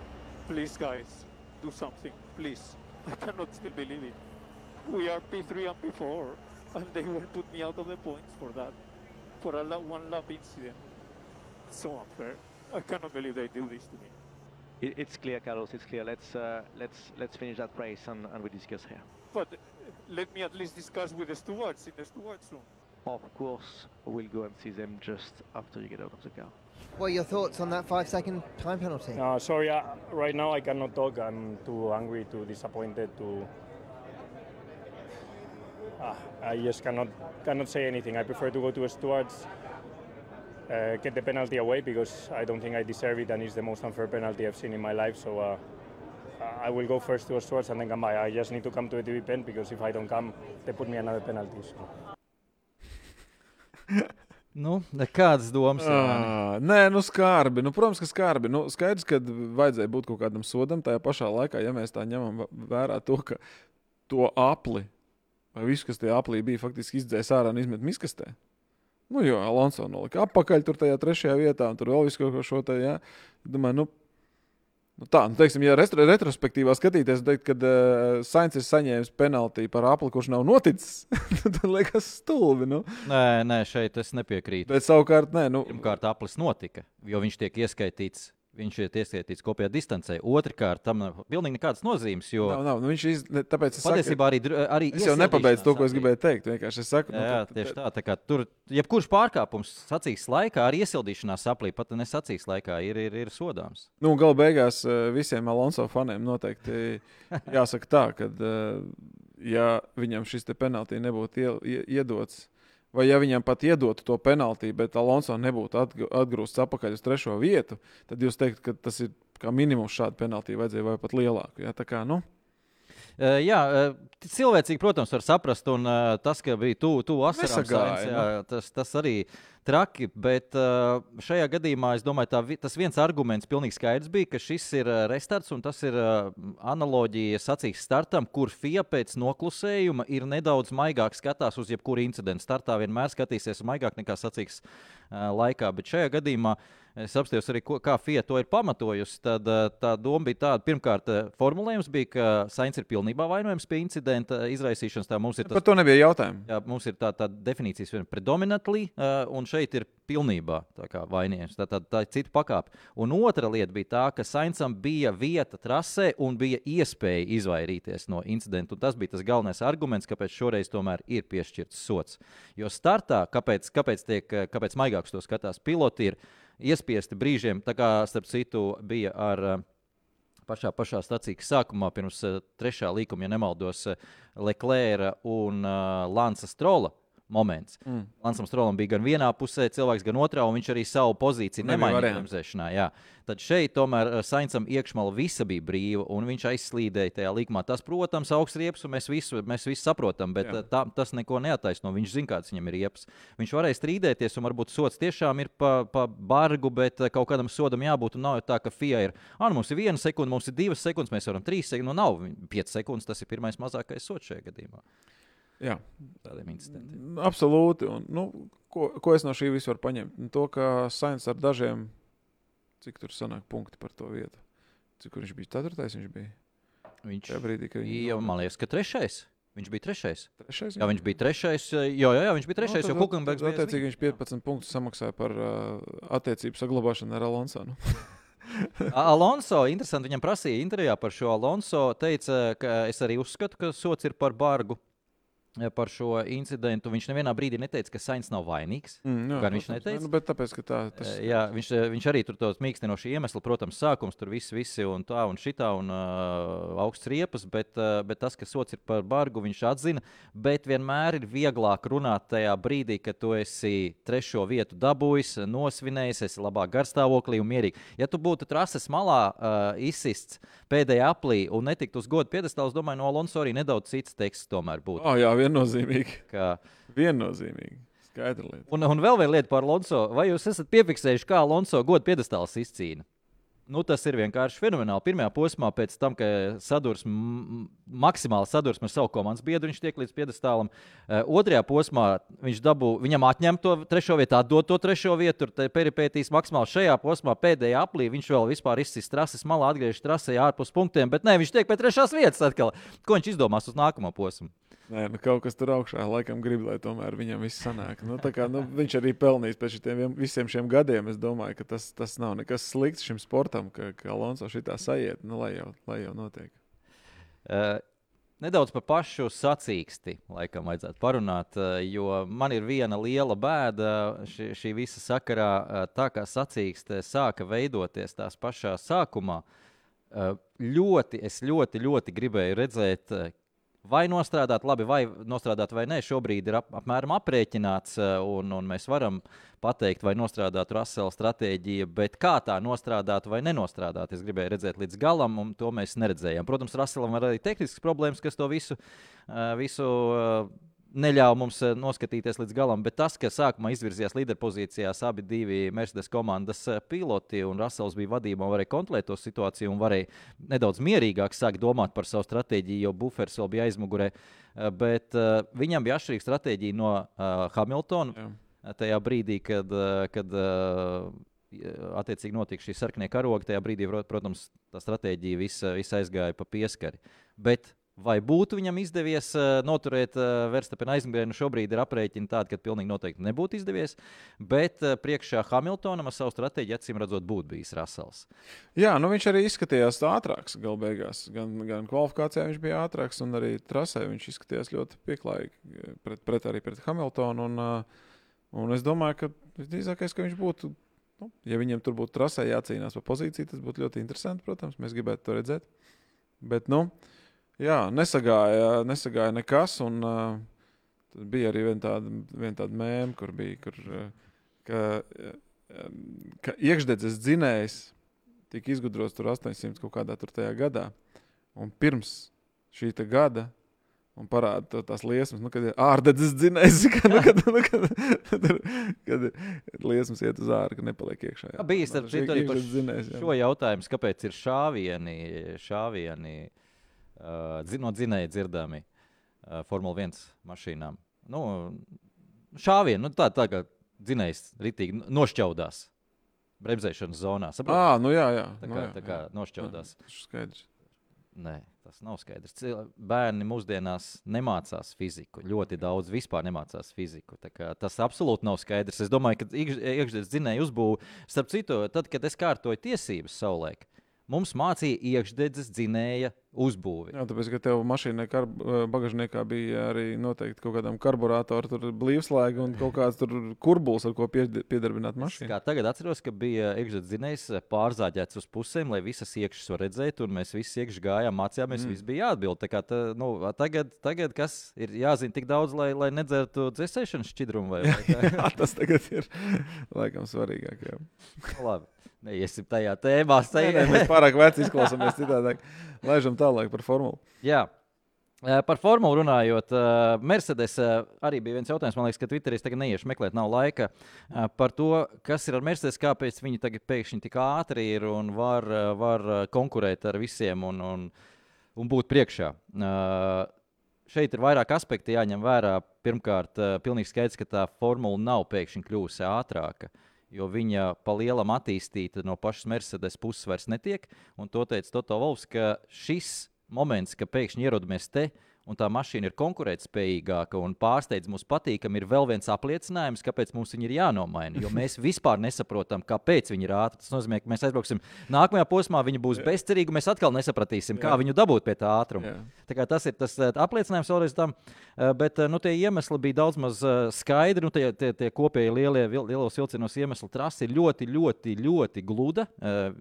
Please, guys, do something, please. I cannot still believe it. We are P3 and P4, and they will put me out of the points for that, for a la- one lap incident. So unfair. I cannot believe they do this to me.
It, it's clear, Carlos. It's clear. Let's uh, let's let's finish that race and, and we discuss here.
But let me at least discuss with the stewards in the stewards room.
Of course, we'll go and see them just after you get out of the car.
What are your thoughts on that five second time penalty?
Uh, sorry, uh, right now I cannot talk. I'm too angry, too disappointed, too. Uh, I just cannot cannot say anything. I prefer to go to stewards, uh, get the penalty away because I don't think I deserve it, and it's the most unfair penalty I've seen in my life. So uh, I will go first to stewards and then come back. I just need to come to the TV pen because if I don't come, they put me another penalty. So.
Nu, nekādas domas.
À, nē, nu skarbi. Nu, protams, ka skarbi. Nu, skaidrs, ka vajadzēja būt kaut kādam sodam. Tajā pašā laikā, ja mēs tā ņemam vērā to, ka to apli, vai visu, kas tajā aplī bija, faktiski izdzēs ārā un izmet miskastē. Nu, jo Alonso nolika apakaļ tur tajā trešajā vietā, un tur vēl visu kaut ko šo te, jā. Domāju, nu, nu tā, nu, teiksim, ja retro, retrospektīvā skatīties, teikt, kad uh, Sainz ir saņēmis penalti par apli, kurš nav noticis, tad liekas stulbi. Nu.
Nē, nē, šeit es nepiekrītu.
Bet savukārt, nē, nu,
Pirmkārt, aplis notika, jo viņš tiek ieskaitīts. Viņš ir ieskaitīts kopējā distancē. Otrakārt, tam nav pilnīgi nekādas nozīmes. Jo
nav, nav, nu, viņš iz, tāpēc es saku,
patiesībā arī, dr- arī
Es jau nepabeidzu to, ko es gribēju teikt. Vienkārši es saku,
Jā, jā,
nu,
tieši tā. tā kā tur jebkurš pārkāpums sacīs laikā, arī iesildīšanās aplī, pat ne sacīs laikā, ir, ir, ir sodāms.
Nu, Galu beigās eh, visiem Alonso faniem noteikti jāsaka tā, ka, ja viņam šis te penaltī nebūtu ie- ie- iedots, vai ja viņam pat iedotu to penaltī, bet Alonso nebūtu atg- atgrūsts atpakaļ uz trešo vietu, tad jūs teiktu, ka tas ir kā minimums šādu penaltī vajadzēja vai pat lielāku. Ja? Tā kā, nu,
jā, cilvēcīgi, protams, var saprast, un tas, ka bija tuvu tu asarām,
Nesagāja,
Sainz, jā, tas, tas arī traki. Bet uh, šajā gadījumā es domāju, tā, tas viens arguments pilnīgi skaidrs bija, ka šis ir uh, restarts un tas ir uh, analoģija sacīks startam, kur FIA pēc noklusējuma ir nedaudz maigāk skatās uz jebkuru incidentu. Startā vienmēr skatīsies maigāk nekā sacīks uh, laikā, bet šajā gadījumā. Es apstājos arī, ko, kā FIA to ir pamatojusi. Tad tā doma bija tāda, pirmkārt, formulējums bija, ka Sainz ir pilnībā vainojams pie incidenta izraisīšanas. Tā mums ir tas
par to nebija jautājumu.
Jā, mums ir tā, tā definīcijas, viena predominantly, un šeit ir pilnībā vainīgs. Tā, tā, tā ir cita pakāpe. Un otra lieta bija tā, ka Sainsam bija vieta trasē un bija iespēja izvairīties no incidenta. Un tas bija tas galvenais arguments, kāpēc šoreiz tomēr ir piešķirts sots. Jo startā, kāpēc, kāpēc, tiek, kāpēc maigāks to skatās, piloti ir iespiesti brīžiem, tā kā starp citu bija ar. Uh, pašā, pašā stācijas sākumā, pirms uh, trešā līkuma, ja nemaldos, uh, Leclerc un uh, Lansa Strola moments. Mm. Lansam Strolam bija gan vienā pusē, cilvēks gan otrā, un viņš arī savu pozīciju nemainīja bremzēšanā. Jā. Tad šeit tomēr uh, Sainsam iekšmala visa bija brīva, un viņš aizslīdēja tajā līkumā. Tas, protams, augsts riepas, un mēs visu, mēs visu saprotam, bet
Jā.
uh, tā, tas neko neataisno. Viņš zina, kāds viņam ir riepas. Viņš varēja strīdēties, un varbūt sots tiešām ir pa, pa bargu, bet uh, kaut kādam sodam jābūt. Nav jau tā, ka FIA ir, ah, mums ir viena sekunde, mums ir divas sekundes, mēs varam trīs sekundes. Nu, nav piecas sekundes, tas ir pirmais mazākais sots šajā gadījumā.
Jā,
Tādiem incidentiem.
Nu, Absolūti. Un, nu, ko, ko es no šī visa varu paņemt? Nu, to, ka Sainz ar dažiem, cik tur sanāk punkti par to vietu. Cik viņš bija? Ceturtais viņš bija.
Viņš
brīdī, viņi
jau, man liekas, ka trešais. Viņš bija trešais.
Trešais
Jā, viņš bija trešais. Jā, jā, jā viņš bija trešais, jo Kukenbergs bija.
Attiecīgi viņš 15 punktus samaksāja par uh, attiecību saglabāšanu ar Alonso. Nu.
Alonso, interesanti, viņam prasīja intervijā par šo Alonso. Teica, ka es arī uzskatu, ka sots ir par bargu. Eh, Par šo incidentu viņš nevienā brīdī neteica, ka Sainz nav vainīgs.
Mm, jā,
viņš neteica?
Nu, tāpēc, ka tā, tas
Eh, Jā, viņš, eh, viņš arī tur tos mīkstinoši iemesli, protams, sākums tur viss, visi un tā un šitā un uh, augsts riepas, bet, uh, bet tas, ka sots ir par bargu, viņš atzina. Bet vienmēr ir vieglāk runāt tajā brīdī, kad tu esi trešo vietu dabūjis, nosvinējis, esi labā garstāvoklī un mierīgi. Ja tu būtu trases malā uh, izsists pēdējā aplī un netiktu uz godu piedestālu, es domāju, no Alonso arī nedaudz cits teksts tomēr būtu.
oh, jā, viennozīmīgi.
Ka,
viennozīmīgi. Skaidra lieta.
Un, un vēl viena lieta par Alonso. Vai jūs esat piefiksējuši, kā Alonso godu piedestāls izcīna? Nu, tas ir vienkārši fenomenāli. Pirmajā posmā, pēc tam, kad sadursme, maksimāli sadursme ar savu komandas biedru, viņš tiek līdz piedestālam. Uh, otrajā posmā viņš dabū, viņam atņem to trešo vietu, atdod to trešo vietu, tur peripētīs maksimāli šajā posmā, pēdējā aplī. Viņš vēl vispār izsīs trases malā, atgriežas trasē ārpus punktiem, bet nē, viņš tiek pie trešās vietas atkal. Ko viņš izdomās uz nākamo posmu?
Nē, nu, kaut kas tur augšā laikam grib, lai tomēr viņam viss sanāk. Nu, kā, nu, viņš arī pelnījis pēc šitiem visiem šiem gadiem. Es domāju, ka tas, tas nav nekas slikts šim sportam, ka, ka Alonso šitā sajiet. Nu, lai, jau, lai jau notiek.
Uh, nedaudz par pašu sacīksti, laikam, vajadzētu parunāt. uh, Jo man ir viena liela bēda šī, šī visa sakarā, uh, tā kā sacīkste sāka veidoties tās pašā sākumā. Ļoti, es ļoti, ļoti gribēju redzēt, vai nostrādāt labi, vai nostrādāt vai nē. Šobrīd ir ap, apmēram aprēķināts, uh, un, un mēs varam pateikt, vai nostrādāt Rasela stratēģija, bet kā tā nostrādāt vai nenostrādāt. Es gribēju redzēt līdz galam, un to mēs neredzējām. Protams, Raselam var arī tehniskas problēmas, kas to visu, uh, visu uh, neļāva mums uh, noskatīties līdz galam, bet tas, ka sākumā izvirzījās līderpozīcijās abi divi Mercedes komandas uh, piloti, un Rasels bija vadībā, varēja kontrolēt to situāciju un varēja nedaudz mierīgāk sākt domāt par savu stratēģiju, jo buferis vēl bija aizmugurē. Uh, Bet uh, viņam bija atšķirīga stratēģija no uh, Hamiltona
Jā.
tajā brīdī, kad, eh, kad eh, attiecīgi notika šī sarkanie karogi, tajā brīdī, prot- protams, tā stratēģija visa, visa aizgāja pa pieskari. Bet vai būtu viņam izdevies eh, noturēt Verstapena aizmugurē, šobrīd ir aprēķini tādi, ka pilnīgi noteikti nebūtu izdevies. Bet eh, priekšā Hamiltonam ar savu stratēģiju acīm redzot, būtu bijis Rasels.
Jā, nu viņš arī izskatījās ātrāks gala beigās. Gan, gan kvalifikācijā viņš bija ātrāks, gan arī trasē viņš izskatījās ļoti pieklājīgi pret, pret, arī pret Hamiltonu. Un, uh, un es domāju, ka visdrīzākais, ka viņš būtu, nu, ja viņam tur būtu trasē jācīnās par pozīciju, tas būtu ļoti interesanti. Protams, mēs gribētu to redzēt. Bet, nu, jā, nesagāja, nesagāja nekas. Un, uh, bija arī viena tāda, vien tāda mēma, kur bija, kur, uh, ka, uh, ka iekšdedzes dzinējs tika izgudrots tur 800 kaut kādā tur tajā gadā. Un pirms šī gada. Un parāda tās liesmas, nu, kad ir ārdedzes dzinējs, ka, nu, kad, nu, kad, kad ir liesmas iet uz ārā, ka nepaliek iekšā. jā.
Bija starp citu arī par
dzinējs, jā.
šo jautājumu, kāpēc ir šāvieni, šāvieni uh, no dzinēja dzirdami uh, Formule 1 mašīnām. Nu, šāvieni, nu, tā, tā kā dzinējs ritīgi nošķaudās bremzēšanas zonā. Saprot?
Ā, nu jā, jā.
Tā
nu
kā,
jā,
tā kā
jā.
nošķaudās.
Tas ir skaidrs.
Nē, tas nav skaidrs. Cil- Bērni mūsdienās nemācās fiziku. Ļoti daudz vispār nemācās fiziku. Tas absolūti nav skaidrs. Es domāju, ka iekš- iekšzemes dzinēja uzbūve, starp citu, tad, kad es kārtoju tiesības savulaik, mums mācīja iekšzemes dzinēja uzbūvi.
Jā, tāpēc, ka tev mašīnā kar, bagāžniekā bija arī noteikti kaut kādam karburātoram, tur blīvslēga un kaut kāds tur kurbuls, ar ko pied- piedarbināt
Es
mašīnu.
Kā tagad atceros, ka bija iekšzemes pārzāģēts uz pusēm, lai visas iekšas var redzēt, un mēs visi iekšā gājām, mācījāmies, mm. viss bija jāatbild. Tā kā tā, nu, tagad, tagad kas ir jāzina tik daudz, lai, lai nedzertu dzēsēšanas šķidrumu vai?
Jā, tas tagad ir laikam svarīgāk.
Labi, neiesim tajā tēmā.
Nē, nē, mēs pārāk veci izklausāmies citādi. Laižam tālāk par formulu.
Jā. Par formulu runājot, Mercedes arī bija viens jautājums, man liekas, ka Twitterī tagad neiešu meklēt, nav laika. Par to, kas ir ar Mercedes, kāpēc viņi tagad pēkšņi tik ātri ir un var, var konkurēt ar visiem un, un, un būt priekšā. Šeit ir vairāk aspekti jāņem vērā. Pirmkārt, pilnīgi skaidrs, ka tā formula nav pēkšņi kļuvusi ātrāka. Jo viņa pa lielam attīstīta no pašas Mercedes puses vairs netiek. Un to teica Toto Volfs, ka šis moments, ka pēkšņi ierodamies te un tā mašīna ir konkurētspējīgāka un pārsteidz mūs patīkami, ir vēl viens apliecinājums, kāpēc mums viņa ir jānomaina. Jo mēs vispār nesaprotam, kāpēc viņi ir ātri. Tas nozīmē, ka mēs aizbrauksim nākamajā posmā, viņa būs bezcerīga, mēs atkal nesapratīsim, kā
Jā.
viņu dabūt pie tā ātruma.
Jā.
Tā tas ir tas eh, apliecinājums vēlreiz tam, eh, bet eh, nu, tie iemesli bija daudz maz skaidri. Nu, tie, tie, tie kopēji lielie, lielos vilcienos iemesli trasi ir ļoti, ļoti, ļoti gluda.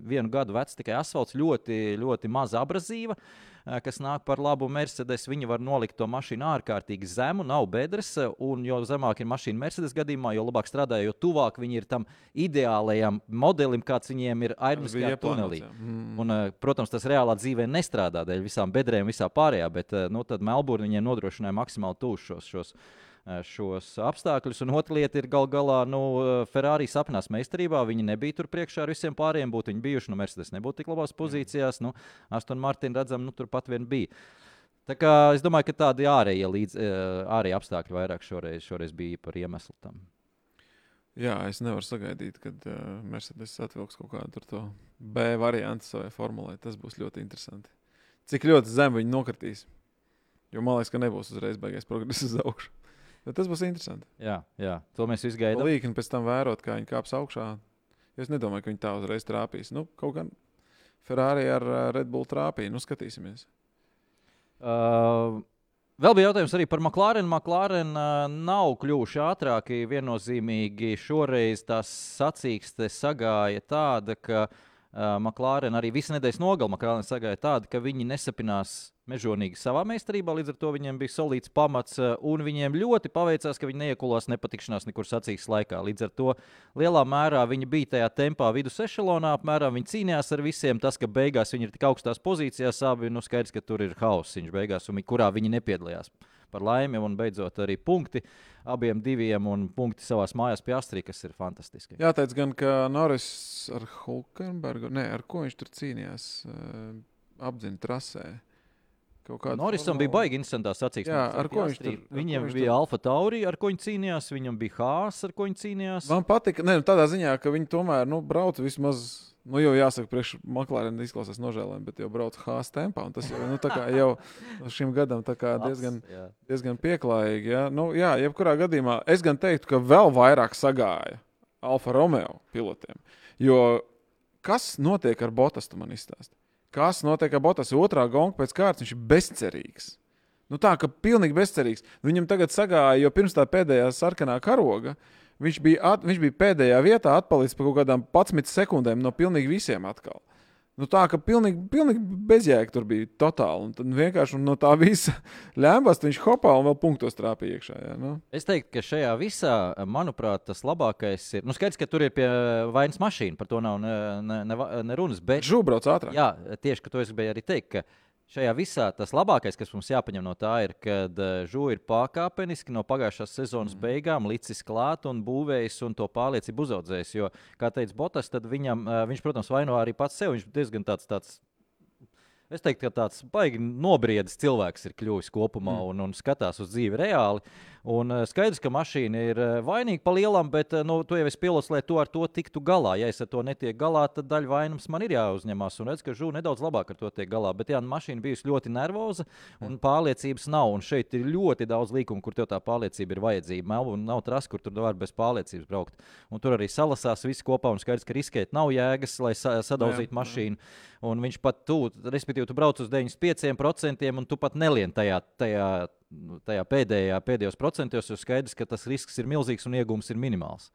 Vienu gadu vecs tikai asfalts, ļoti, ļoti maza abrazīva. eh, Kas nāk par labu Mercedes, viņi var nolikt to mašīnu ārkārtīgi zemu, nav bedres. eh, Un jo zemāk ir mašīna Mercedes gadījumā, jo labāk strādā, jo tuvāk viņi ir tam ideālajam modelim, kāds viņiem ir aeronautiskajā tunelī.
Mm.
Un, eh, protams, tas reālā dzīvē nestrādā dēļ visām bedrēm, visā pārējā, bet eh, nu, tad Melburna viņiem nodrošināja maksimāli tūs šos, šos, eh, šos apstākļus. Un otra lieta ir gal galā, nu, eh, Ferrari sapnās meistarībā. Viņi nebija tur priekšā ar visiem pārējiem, būtu viņi bijuši. Nu, Mercedes nebūtu tik labās pozīcijās. Nu, Aston Martin redzam, nu, turpat vien bija. Tā kā es domāju, ka tādi ārējie, līdz, eh, ārējie apstākļi vairāk šoreiz, šoreiz bija par iemeslu tam.
Jā, es nevaru sagaidīt, kad uh, Mercedes atvilks kaut kādu tur to B variantu savai formulai. Tas būs ļoti interesanti. Cik ļoti zem viņi nokritīs. Jo man liekas, ka nebūs uzreiz beigās progresa uz augšu. Bet tas būs interesanti.
Jā, jā, to mēs visi gaidām.
Līkni pēc tam vērot, kā viņi kāps augšā. Es nedomāju, ka viņi tā uzreiz trāpīs. Nu, kaut gan Ferrari ar Red Bull trāpīja. Nu, skatīsimies.
Uh, vēl bija jautājums arī par McLaren. McLaren uh, nav kļuvuši ātrāki. Viennozīmīgi šoreiz tās sacīkste sagāja tāda, ka uh, McLaren arī visu nedēļas McLaren sagāja tāda, ka viņi nesapinās mežonīgi savā meistarībā, līdz ar to viņiem bija solīts pamats, uh, un viņiem ļoti paveicās, ka viņi neiekulās nepatikšanās nekur sacīks laikā. Līdz ar to lielā mērā viņi bija tajā tempā vidus ešalonā, apmēram viņi cīnījās ar visiem. Tas, ka beigās viņi ir tik augstās pozīcijās, abi nu skaidrs, ka tur ir hauss viņš beigās, un kurā viņi nepiedalījās. Par laimi, un beidzot arī punkti abiem diviem, un punkti savā mājās pie Astrī, kas ir fantastiski.
Jāteic gan, ka Norris ar Hulkenbergu, ne, ar ko viņš tur cīnījās, uh, apdzina trasē. Kāda
Norisam bija baigi interesantā sacīksme.
Jā, ar ko viņš tur-
Viņam
viņš
bija
tur-
Alfa Tauri, ar ko viņi cīnījās, viņam bija Hārs, ar ko viņi cīnījās.
Man patika, ne, nu, tādā ziņā, ka viņi tomēr nu, brauc vismaz. Nu, jau jāsaka, priekš Maklārena izklausās nožēlojami, bet jau brauc Hāzes tempā. un Tas jau, nu, jau šim gadam diezgan,
Jā.
diezgan pieklājīgi. Ja? Nu, jā, jebkurā gadījumā es gan teiktu, ka vēl vairāk sagāja Alfa Romeo pilotiem. Jo kas notiek ar Botastu man izstāst? Kas notiek ar Botastu? Otrā gonga pēc kārtas viņš ir bezcerīgs. Nu, tā kā pilnīgi bezcerīgs. Viņam tagad sagāja, jo pirms tā pēdējā sarkanā karoga viņš bija, at, viņš bija pēdējā vietā, atpalicis par kaut kādām 11 sekundēm no pilnīgi visiem atkal. Nu, tā kā pilnīgi, pilnīgi bezjēga tur bija totāli. Un tad vienkārši no tā visa lēmbas viņš hopā un vēl punktos trāpīja iekšā. Jā, nu.
Es teiktu, ka šajā visā, manuprāt, tas labākais ir. Nu, skaidrs, ka tur ir pie vainas mašīna, par to nav ne, ne, ne, ne runas. Bet,
Žūbrauc ātrāk.
jā, tieši ka to es gribēju arī teikt. ka Šajā visā tas labākais, kas mums jāpaņem no tā, ir, ka Žūja ir pakāpeniski no pagājušās sezonas mm. beigām licis klāt un būvējis un to pārliecību uzaudzējis. Jo, kā teica Botas, viņam, eh, viņš, protams, vaino arī pats sev. Viņš diezgan tāds, tāds Es teiktu, ka tāds baigi nobriedis cilvēks ir kļuvis kopumā mm. un, un skatās uz dzīvi reāli. Un uh, skaidrs, ka mašīna ir uh, vainīga pa lielam, bet uh, nu, tu jau esi pilots, lai to ar to tiktu galā. Ja es ar to netieku galā, tad daļa vainas man ir jāuzņemās. Un redz, ka žūna nedaudz labāk ar to tiek galā. Bet jā, nu, mašīna bijusi ļoti nervoza un pārliecības nav. Un šeit ir ļoti daudz līkumu, kur tev tā pārliecība ir vajadzīga. Melnburgā nav trasa, kur tur var bez pārliecības braukt. Un tur arī salasās viss kopā un skaidrs, ka riskēt nav jēgas, lai sa sadauzītu
Jā, jā.
mašīnu. Un viņš pat tu, respektīvi, tu brauc uz 95%, un tu pat nelien tajā, tajā, tajā pēdējā, pēdējos procentos, jo skaidrs, ka tas risks ir milzīgs un iegūms ir minimāls.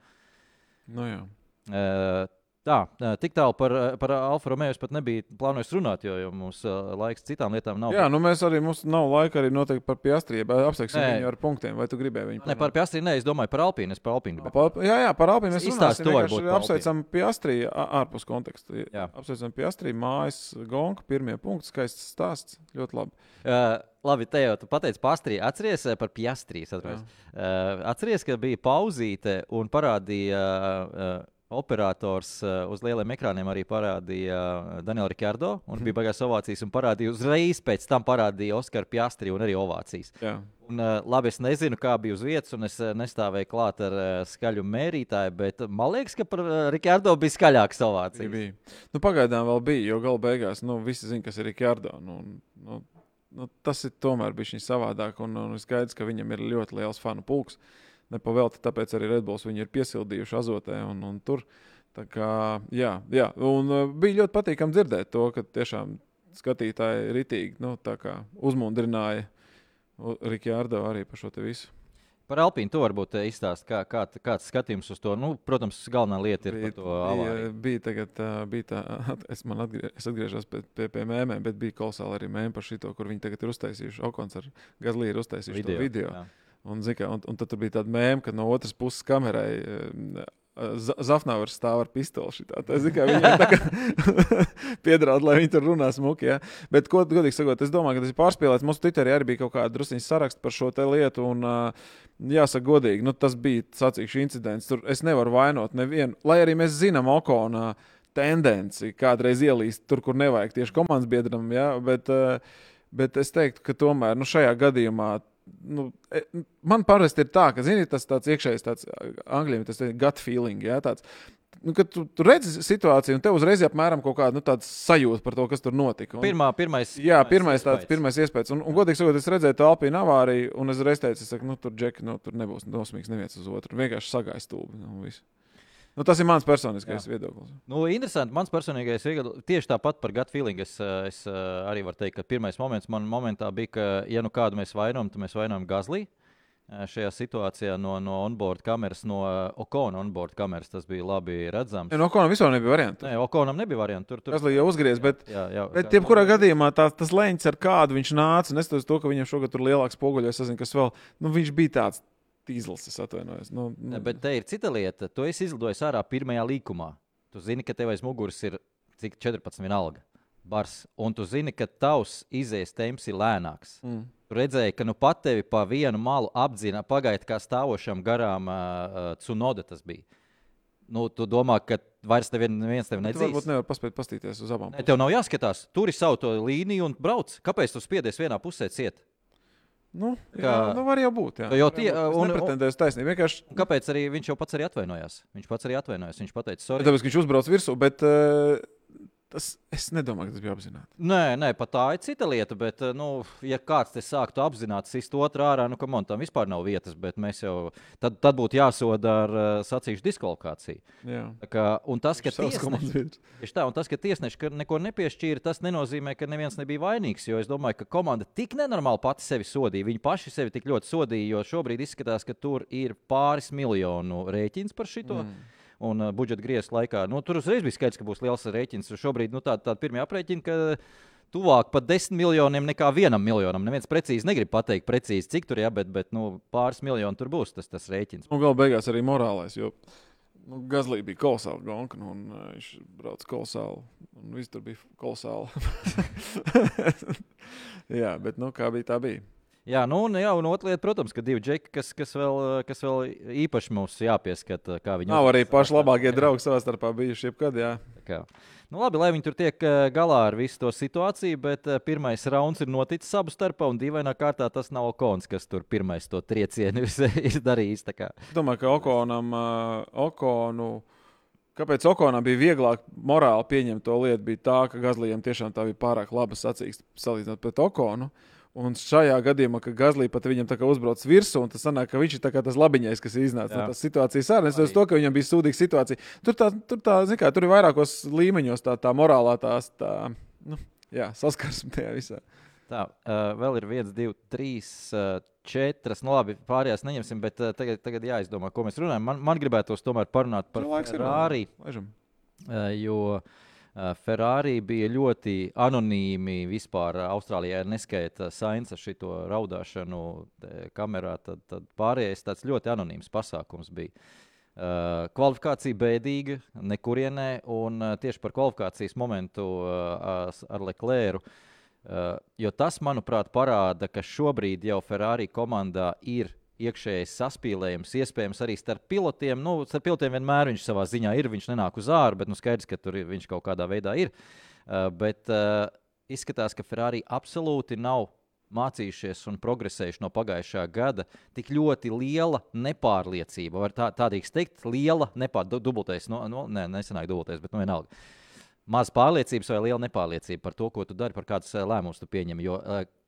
Nu, jā.
Uh, Tā, tik tālu par, par Alfa Romeo es pat nebiju plānojis runāt, jo, jo mums laiks citām lietām nav.
jā, nu mēs arī mums nav laika arī noteikti par piastrību. Apseksim
Nē.
viņu ar punktiem. Vai tu gribēji viņu?
Ne par Piastri, nē, es domāju par Alpīnu. Es par Alpīnu gribēju.
Pa, jā, jā, par Alpīnu mēs
par
Apsveicam Piastrī ā- ārpus konteksta.
Jā.
Apsveicam Piastrī mājas gonku, pirmie punkti, skaists stāsts. Ļoti labi.
Uh, labi, te jau pateici, Pastrī, atceries par Piastrī. Uh, atceries, ka bija pauzīte un parādīja. Uh, Operators uh, uz lieliem ekrāniem arī parādīja uh, Danielu Rikārdo. Un bija baigās ovācijas, un parādīja uzreiz pēc tam parādīja Oskaru Piastri un arī ovācijas.
Jā.
Un, uh, labi, es nezinu, kā bija uz vietas, un es uh, nestāvēju klāt ar uh, skaļu mērītāju, bet man liekas, ka par uh, Rikārdo bija skaļāks ovācijas.
Bija. Nu, pagaidām vēl bija, jo gala beigās nu, visi zina, kas ir Rikārdo. Nu, nu, nu, tas ir tomēr bijis viņa savādāk, un, un skaidrs, ka viņam ir ļoti liels fanu pulks. Nepavēlti, tāpēc arī Redbulls viņu ir piesildījuši azotē un, un tur. Tā kā, jā, jā. Un, uh, bija ļoti patīkami dzirdēt to, ka tiešām skatītāji ritīgi nu, uzmundrināja Rikārdo arī par šo visu.
Par Alpīnu to varbūt uh, izstāst, kā, kā, kāds skatījums uz to. Nu, protams, galvenā lieta ir par to avāriju.
bija, bija, tagad, uh, bija tā, es, man atgrie, es atgriežos pie, pie, pie mēmēm, bet bija kolosāli arī mēmē par šo, kur viņi tagad ir uztaisījuši. Okons ar Gazlī ir uztaisījuši video. video.
jā.
Un, zin, un, un tad bija tāda mēmē, ka no otras puses kamerai eh, Z- Zafnauers stāv ar pistoli. Šitā. Tā, zin, kā, viņai tā kā piedraud, lai viņi tur runā smuki. Ja? Bet, ko godīgi sakot, es domāju, ka tas ir pārspīlēts. Mums Twitterī arī bija kaut kāda druskuņa saraksta par šo lietu. Un, uh, jāsaka, godīgi, nu, tas bija sacīkšu incidents. Tur es nevaru vainot nevienu. Lai arī mēs zinām Okonā tendenci kādreiz ielīst tur, kur nevajag tieši komandas biedram. Ja? Bet, bet es teiktu, ka tomēr nu, šajā gadījumā nu, e, man parasti ir tā, ka, zini, tas tāds iekšējs, tāds tas ir gut feeling, jā, tāds. Nu, kad tu, tu redzi situāciju, un tev uzreiz ir apmēram nu, tāda sajūta par to, kas tur notika. Un,
Pirmā, pirmais,
jā, pirmais tāds pirmais iespējas. Un, un godīgi sakot, es redzēju to Alpīnu avāriju, un es reiz teicu, saku, nu, tur, Džeki, nu, tur nebūs nosmīgs neviens uz otru. Vienkārši sagājas stūbi. Nu, visu. Nu, tas ir mans personiskais Jā. viedoklis.
Nu, interesanti. Mans personīgais viedoklis tieši tāpat par gut feeling. Es, es arī varu teikt, ka pirmais moments man momentā bija, ka, ja nu kādu mēs vainojam, tad mēs vainojam Gazlī. Šajā situācijā no, no onboard kameras, no Okona onboard kameras tas bija labi redzams.
Ja, no Okonam vispār nebija variantu.
Nē, Okonam nebija variantu. Tur.
Tas jau uzgriez, bet, jā, jā, bet jebkurā gadījumā tā, tas leņķis, ar kādu viņš nāca, neskatoties to, ka viņam šogad tur lielāks poguļos, es zinu, kas vēl, nu, viņš bija tāds tīzlis, es atvainojos. Nu, nu.
Ne, bet te ir cita lieta. Tu esi izlidojis ārā pirmajā līkumā. Tu zini, ka tev aiz muguras ir cik 14 vienalga bars, un tu zini, ka tavs izējas temps ir lēnāks. Mm. Tu redzēji, ka nu pat tevi pa vienu malu apdzina, pagaidi kā stāvošam garām uh, Cunoda tas bija. Nu, tu domā, ka vairs nevien, neviens tevi nedzīs.
Varbūt nevar paspēt pastīties uz abām.
Ne, tev nav jāskatās. Tur ir savu to līniju un brauc. Kāpēc tu spiedies vienā pusē ciet?
Nu, jā, kā, nu var jau būt. Jā.
Jo tie,
un, nepretendēs taisnība. Vienkārši...
Kāpēc arī viņš jau pats arī atvainojās? Viņš pats arī atvainojās. Viņš pateica, sorry.
Tāpēc, viņš uzbrauc virsū, bet uh, Tas, es nedomāju, ka tas bija apzināti.
Nē, nē, pat tā ir cita lieta. Bet, nu, ja kāds te sāktu apzināti sist otru ārā, nu, kam tam vispār nav vietas, bet mēs jau tad, tad būtu jāsoda ar uh, sacīkšu diskvalifikāciju. Jā. Kā, un tas, ka tiesneši, tā, un tas, ka tiesneši neko nepiešķīra, tas nenozīmē, ka neviens nebija vainīgs. Jo es domāju, ka komanda tik nenormāli pati sevi sodīja. Viņi paši sevi tik ļoti sodīja, jo šobrīd izskatās, ka tur ir pāris miljonu rēķins par šito. Mm un uh, budžeta griezta laikā. Nu, tur uzreiz bija skaidrs, ka būs liels rēķins. Šobrīd nu, tāda tā pirmie aprēķini, ka tuvāk pat desmit miljoniem nekā vienam miljonam. Neviens precīzi negrib pateikt, precīzi, cik tur ir, bet, bet nu, pāris miljoni tur būs tas, tas rēķins.
Un galu beigās arī morālais. Jo... Nu, Gazlī bija kolosāla gonka, nu, un uh, viņš brauca kolosāli. Viss tur bija kolosāli. Jā, bet nu, kā bija, tā bija.
Jā, nu, un, jā, un otra lieta, protams, ka divi džeki, kas, kas, vēl, kas vēl īpaši mums jāpieskata.
Nav arī paši labākie draugi savā starpā bijuši jebkad. Jā.
Kā. Nu, labi, lai viņi tur tiek galā ar visu to situāciju, bet pirmais rauns ir noticis abu starpā, un dīvainā kārtā tas nav Okons, kas tur pirmais to triecienu ir, ir darījis.
Es domāju, ka Okonam, uh, Okonu. Kāpēc Okonam bija vieglāk morāli pieņemt to lietu, bija tā, ka Gazlijam tiešām tā bija pārāk laba sacīksts salīdzinot pret Okonu. Uh, Un šajā gadījumā, kad Gazlī pat viņam uzbrauc virsū, tas sanāk, ka viņš ir tas labiņais, kas iznāca no tās situācijas ārā. Es to, ka viņam bija sūdīga situācija. Tur, tā, tur, tā, kā, tur ir vairākos līmeņos tā, tā morālā tās, tā, nu, jā, saskarsme tajā visā.
Tā, uh, vēl ir viens, divi, trīs, uh, četras. Nu, labi, pārējās neņemsim, bet uh, tagad, tagad jāizdomā, ko mēs runājam. Man, man gribētos tomēr parunāt par Ferrari. Uh, jo uh, Ferrari bija ļoti anonīmi vispār. Austrālijā neskaita saints ar šo raudāšanu kamerā. Tad, tad pārējais tāds ļoti anonīms pasākums bija. Uh, kvalifikācija bēdīga, nekurienē, un uh, tieši par kvalifikācijas momentu uh, ar Leclerc. Uh, jo tas, manuprāt, parāda, ka šobrīd jau Ferrari komandā ir iekšējais saspīlējums, iespējams, arī starp pilotiem. Nu, starp pilotiem vienmēr viņš savā ziņā ir, viņš nenāk uz ārā, bet nu, skaidrs, ka tur ir, viņš kaut kādā veidā ir. Uh, bet uh, izskatās, ka Ferrari absolūti nav mācījušies un progresējuši no pagājušā gada. Tik ļoti liela nepārliecība, var tā, tādīgs teikt, liela nepārliecība, dubultais, no, no, ne, nesenāk dubultais, bet nu vienalga. Maz pārliecības vai liela nepārliecība par to, ko tu dari, par kādus lēmumus tu pieņem. Jo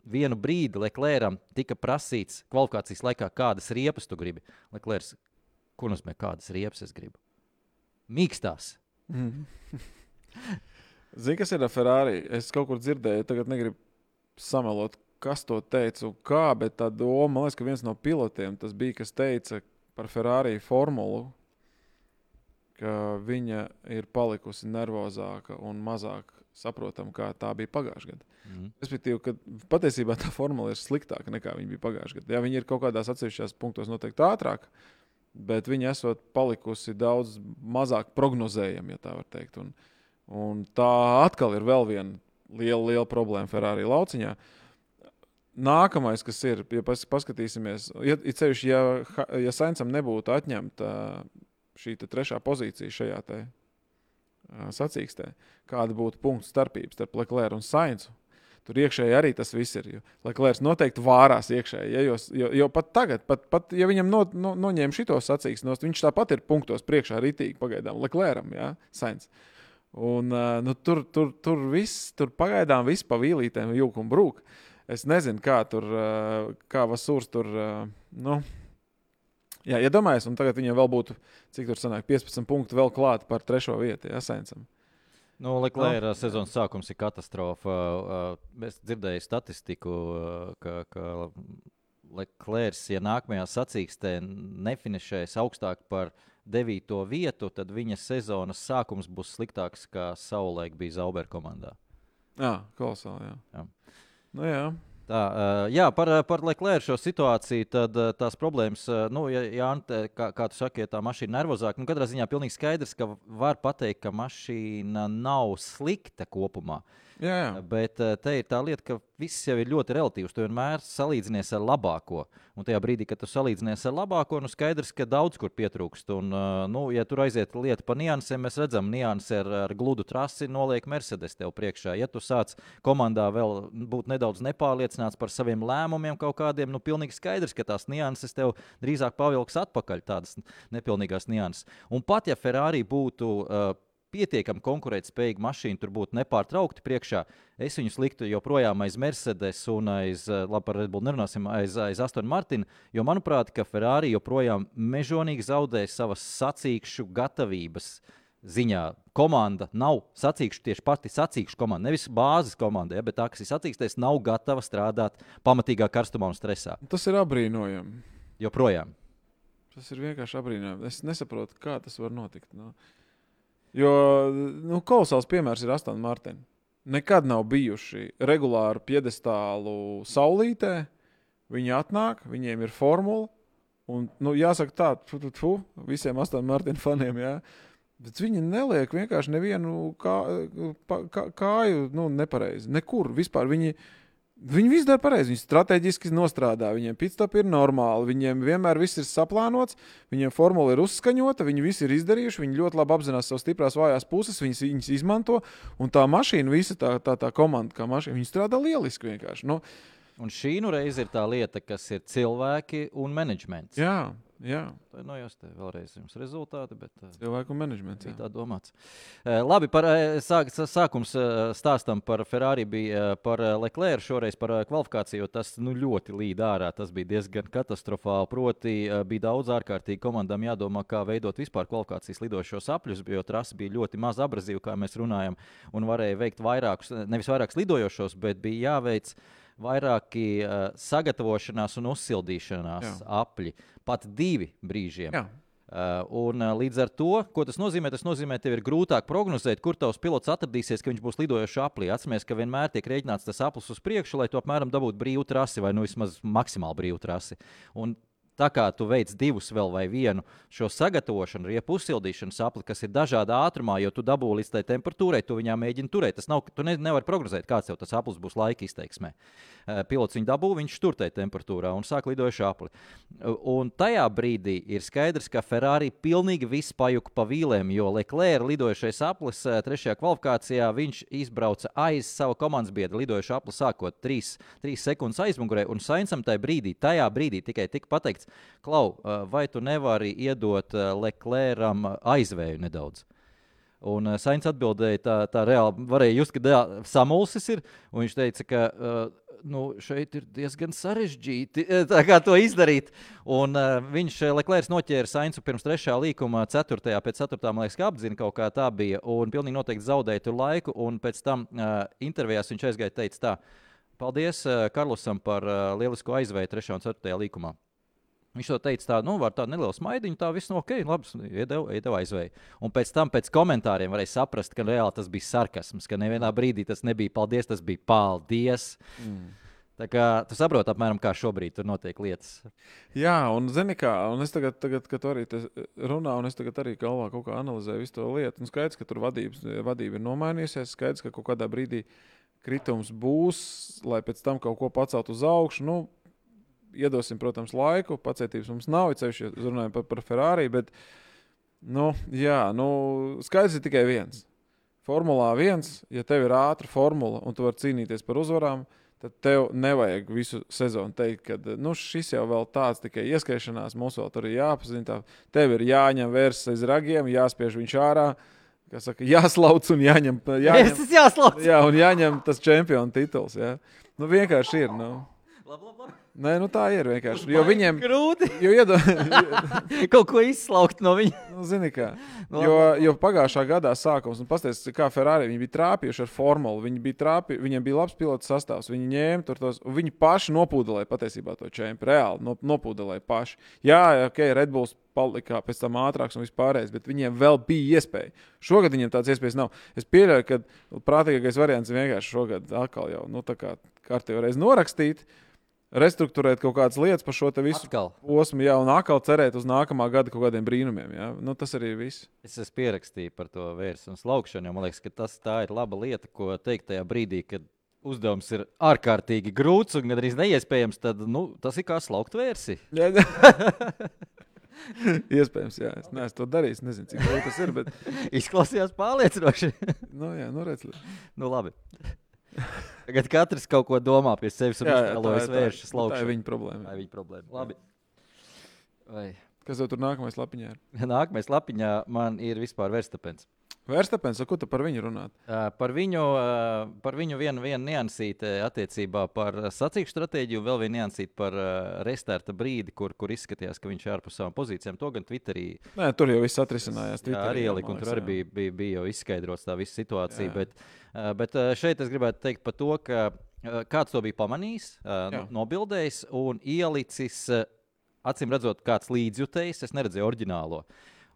vienu brīdi Leclercam tika prasīts kvalifikācijas laikā, kādas riepas tu gribi. Leclerc, ko nozīmē kādas riepas es gribu? Mīkstās. Mm.
Zini, kas ir ar Ferrari? Es kaut kur dzirdēju, tagad negribu samelot, kas to teica un kā, bet tā doma, man liekas, ka viens no pilotiem tas bija, kas teica par Ferrari formulu, ka viņa ir palikusi nervozāka un mazāk saprotama, kā tā bija pagājušajā gadā. Mm. Respektīvi, ka patiesībā tā formula ir sliktāka nekā viņa bija pagājušajā gadā. Jā, viņi ir kaut kādās atsevišķās punktos noteikti ātrāk, bet viņi esot palikusi daudz mazāk prognozējami, ja tā var teikt. Un, un tā atkal ir vēl viena liela, liela problēma Ferrari lauciņā. Nākamais, kas ir, ja paskatīsimies, ja, ceļš, ja, ja Sainzam nebūtu atņemta šī trešā pozīcija šajā sacīkstē, kāda būtu punktu starpība starp Leclerc un Sainzu, Tur iekšēji arī tas viss ir. Leclerc noteikti vārās iekšēji. Ja, jo, jo, jo pat tagad, pat, pat ja viņam no, no, noņēma šito sacīkstos, viņš tāpat ir punktos priekšā rītīgi pagaidām Leclercam, ja, Sainz. Un, nu, tur, tur, tur viss, tur pagaidām viss pa vīlītēm jūg un brūk. Es nezinu, kā tur, kā Vasūrs tur, nu, Jā, iedomājieties, un tagad viņam vēl būtu, cik tur sanāk, 15 punkti vēl klāt par trešo vietu, ja Sainsam.
Nu, Leclerc sezonas sākums ir katastrofa. Es dzirdēju statistiku, ka, ka Leclerc, ja nākamajā sacīkstē nefinišēs augstāk par devīto vietu, tad viņa sezonas sākums būs sliktāks nekā savulaik bija Zauber komandā.
Jā, kolosāli. Jā.
Jā.
Nu, jā.
Tā, uh, jā, par, uh, par Leclerc šo situāciju, tad uh, tās problēmas, uh, nu, ja, ja kā, kā tu saki, ja tā mašīna ir nervozāka, nu, katrā ziņā pilnīgi skaidrs, ka var pateikt, ka mašīna nav slikta kopumā.
Jā, jā.
Bet uh, te ir tā lieta, ka viss jau ir ļoti relatīvs. Tu vienmēr salīdzinies ar labāko. Un tajā brīdī, kad tu salīdzinies ar labāko, nu skaidrs, ka daudz kur pietrūkst. Un, uh, nu, ja tur aiziet lieta pa niansēm, mēs redzam, nianses ar, ar gludu trasi noliek Mercedes tev priekšā. Ja tu sāc komandā vēl būt nedaudz nepārliecināts par saviem lēmumiem kaut kādiem, nu pilnīgi skaidrs, ka tās nianses tev drīzāk pavilks atpakaļ, tādas nepilnīgās nianses. Un pat ja Ferrari būtu uh, pietiekami konkurētspējīga mašīna tur būtu nepārtraukti priekšā. Es viņus liktu joprojām aiz Mercedes un aiz, eh, labi, par Red Bull nerunāsim, aiz, aiz Aston Martin, jo manuprāt, ka Ferrari joprojām mežonīgi zaudē savas sacīkšu gatavības. Ziņā komanda nav sacīkšu, tieši pati sacīkšu komanda, nevis bāzes komanda, ja, bet tā, kas ir sacīkstēs, nav gatava strādāt pamatīgā karstumā un stresā.
Tas ir apbrīnojami.
Joprojām.
Tas ir vienkārši apbrīnojami. Es nesaprotu, kā tas var notikt. Nu. Jo nu, kolosāls piemērs ir Aston Martin. Nekad nav bijuši regulāri piedestālu saulītē. Viņi atnāk, viņiem ir formula. Un, nu, jāsaka, tā, tu, tu, tu, visiem Aston Martin faniem. Jā. Bet viņi neliek vienkārši nevienu kā, kā, kāju nu, nepareizi. Nekur vispār. Viņi, Viņi visu dara pareizi. Viņi strateģiski nostrādā. Viņiem pitstop ir normāli. Viņiem vienmēr viss ir saplānots. Viņiem formula ir uzskaņota. Viņi visi ir izdarījuši. Viņi ļoti labi apzinās savas stiprās, vājās puses. Viņas, viņas izmanto. Un tā mašīna, visa tā, tā, tā komanda, kā mašīna, viņi strādā lieliski vienkārši. Nu,
Un šī nu reize ir tā lieta, kas ir cilvēki un menedžments.
jā, jā.
Nu, jūs te vēlreiz jums rezultāti, bet uh,
Cilvēku menedžments.
tā domāts. Uh, labi, par uh, sāk, sā- sākums uh, stāstam par Ferrari bija uh, par uh, Leclerc šoreiz par uh, kvalifikāciju, tas nu, ļoti līd ārā. Tas bija diezgan katastrofāli. Proti, uh, bija daudz ārkārtīgi komandām jādomā, kā veidot vispār kvalifikācijas lidošos apļus, jo trasa bija ļoti maz abrazīva, kā mēs runājam, un varēja veikt vairākus, nevis vairākus lidojošos, bet bija jāveic vairāki uh, sagatavošanās un uzsildīšanās
Jā.
apļi. Pat divi brīžiem.
Jā.
Uh, un, uh, līdz ar to, ko tas nozīmē, tas nozīmē, ka tev ir grūtāk prognozēt, kur tavs pilots atradīsies, ka viņš būs lidojošs aplī. Atcerieties, ka vienmēr tiek rēķināts tas aplis uz priekšu, lai tu apmēram dabūtu brīvu trasi vai nu vismaz maksimāli brīvu trasi. Un Tā kā tu veic divus vēl vai vienu šo sagatavošanu, riepu uzsildīšanas apli, kas ir dažādā ātrumā, jo tu dabū līdz tai temperatūrai, tu viņā mēģini turēt. Tas nav, tu ne, nevari prognozēt, kāds tev tas aplis būs laika izteiksmē. Eh, Pilots viņu dabū, viņš tur tajā temperatūrā un sāk lidojuši apli. Un tajā brīdī ir skaidrs, ka Ferrari pilnīgi viss pajuka pa vīlēm, jo Leclerc lidojušais aplis eh, trešajā kvalifikācijā viņš izbrauca aiz sava komandas biedra. Lidojuši apli sākot 3, 3 sekundes aizmugurē, un Sainsam tajā brīdī, tajā brīdī tikai tika pateikts, Klau, eh, vai tu nevari iedot eh, Leclercam aizvēju nedaudz? Un uh, Sainz atbildēja, tā, tā reāli varēja just, ka dā- samulsis ir. un Viņš teica, ka uh, nu, šeit ir diezgan sarežģīti eh, to izdarīt. Un, uh, viņš Leclerc noķēra Sainzu pirms trešā līkuma, ceturtajā, pēc ceturtā, man liekas, ka apzina kaut kā tā bija. Un pilnīgi noteikti zaudēja tur laiku. Un pēc tam uh, intervijās viņš aizgāja teica tā. Paldies uh, Karlosam par uh, lielisko aizvēju trešajā un ceturtajā līkumā. Viņš to teica tā, nu, ar tādu nelielu smaidiņu, tā viss no ok, labi, iedeva, iedeva aizvēju. Un pēc tam, pēc komentāriem, varēja saprast, ka reāli tas bija sarkasms, ka nevienā brīdī tas nebija paldies, tas bija paldies. Mm. Tā kā tu saproti, apmēram, kā šobrīd tur notiek lietas.
Jā, un zini, kā, un es tagad, tagad kad arī te runā, un es tagad arī galvā kaut kā analizēju visu to lietu. Un skaidrs, ka tur vadības, vadība ir nomainījusies. Skaidrs, ka kaut kādā brīdī kritums būs, lai pēc tam kaut ko pacelt uz augšu. Nu, iedosim, protams, laiku. Pacietības mums nav, ceļš, ja runājam par, par Ferrari. Bet, nu, jā, nu, skaidrs ir tikai viens. Formulā viens, ja tev ir ātra formula un tu vari cīnīties par uzvarām, tad tev nevajag visu sezonu teikt, ka nu, šis jau vēl tāds tikai ieskaišanās, mums vēl tur ir jāpazina. Tā. Tev ir jāņem vērsts aiz ragiem, jāspiež viņš ārā. kā Saka, jāslauc un jāņem, jāņem,
Tas jāslauc!
jā, un jāņem tas čempionu tituls. Jā. Nu, vienkārši ir. Nu.
Labi, labi, labi.
Nē, nu tā ir vienkārši. Jo viņiem
grūti
jo iedo...
kaut ko izslaukt no viņa.
nu, zini kā. Jo, jo pagājušā gadā sākums, un pastāstīs, kā Ferrari bija trāpījuši ar formulu. Viņi bija trāpī, viņiem bija labs pilots sastāvs. Viņi ņēma tur tos, un viņi paši nopūdelēja patiesībā to čempionu. Reāli no, nopūdelēja paši. Jā, ok, Red Bulls palika pēc tam ātrāks un vispārējais, bet viņiem vēl bija iespēja. Šogad viņiem tādas iespējas nav. Es pieļauju, ka prātīgākais variants ir vienkārši šogad atkal jau, nu, tā kā kārtībā reiz norakstīt. Restruktūrēt kaut kādas lietas par šo visu
Atkal.
posmu, jā, un atkal cerēt uz nākamā gada kaut kādiem brīnumiem. Jā. Nu, tas arī viss.
Es esmu pierakstījis par to vērsu un slaukšanu, jo man liekas, ka tas tā ir laba lieta, ko teikt tajā brīdī, kad uzdevums ir ārkārtīgi grūts un gandrīz neiespējams. Tad nu, tas ir kā slaukt vērsi.
Jā, Iespējams, jā. Es neesmu to darījis. Nezinu, cik grūti tas ir. Bet,
Izklausījās pārliecinoši.
nu, jā, nu, redz,
nu, labi. Tagad katrs kaut ko domā pie sevis un iztēlojas
ir-
vēršu
tā, ir viņa problēma.
Tā ir viņa problēma. Labi. Vai.
Kas tev tur nākamais lapiņā ir?
Nākamais lapiņā man ir vispār Verstapens.
Verstapens, ko tu par viņu runāt?
Uh, Par viņu, uh, par viņu vienu, vienu niansīti attiecībā par uh, sacīkšu stratēģiju, vēl vienu niansīti par uh, restarta brīdi, kur, kur izskatījās, ka viņš ir ārpus savām pozīcijām. To gan Twitterī
Nē, tur jau viss atrisinājās.
jā,
Twitterī
arī
jau,
ielika, un tur arī bija, bija, bija jau izskaidrots tā visa situācija.
Jā.
Bet, uh, bet uh, šeit es gribētu teikt par to, ka uh, kāds to bija pamanījis, uh,
Jā.
no- nobildējis un ielicis, uh, acīm redzot, kāds līdzjutējs. Es neredzēju oriģinālo.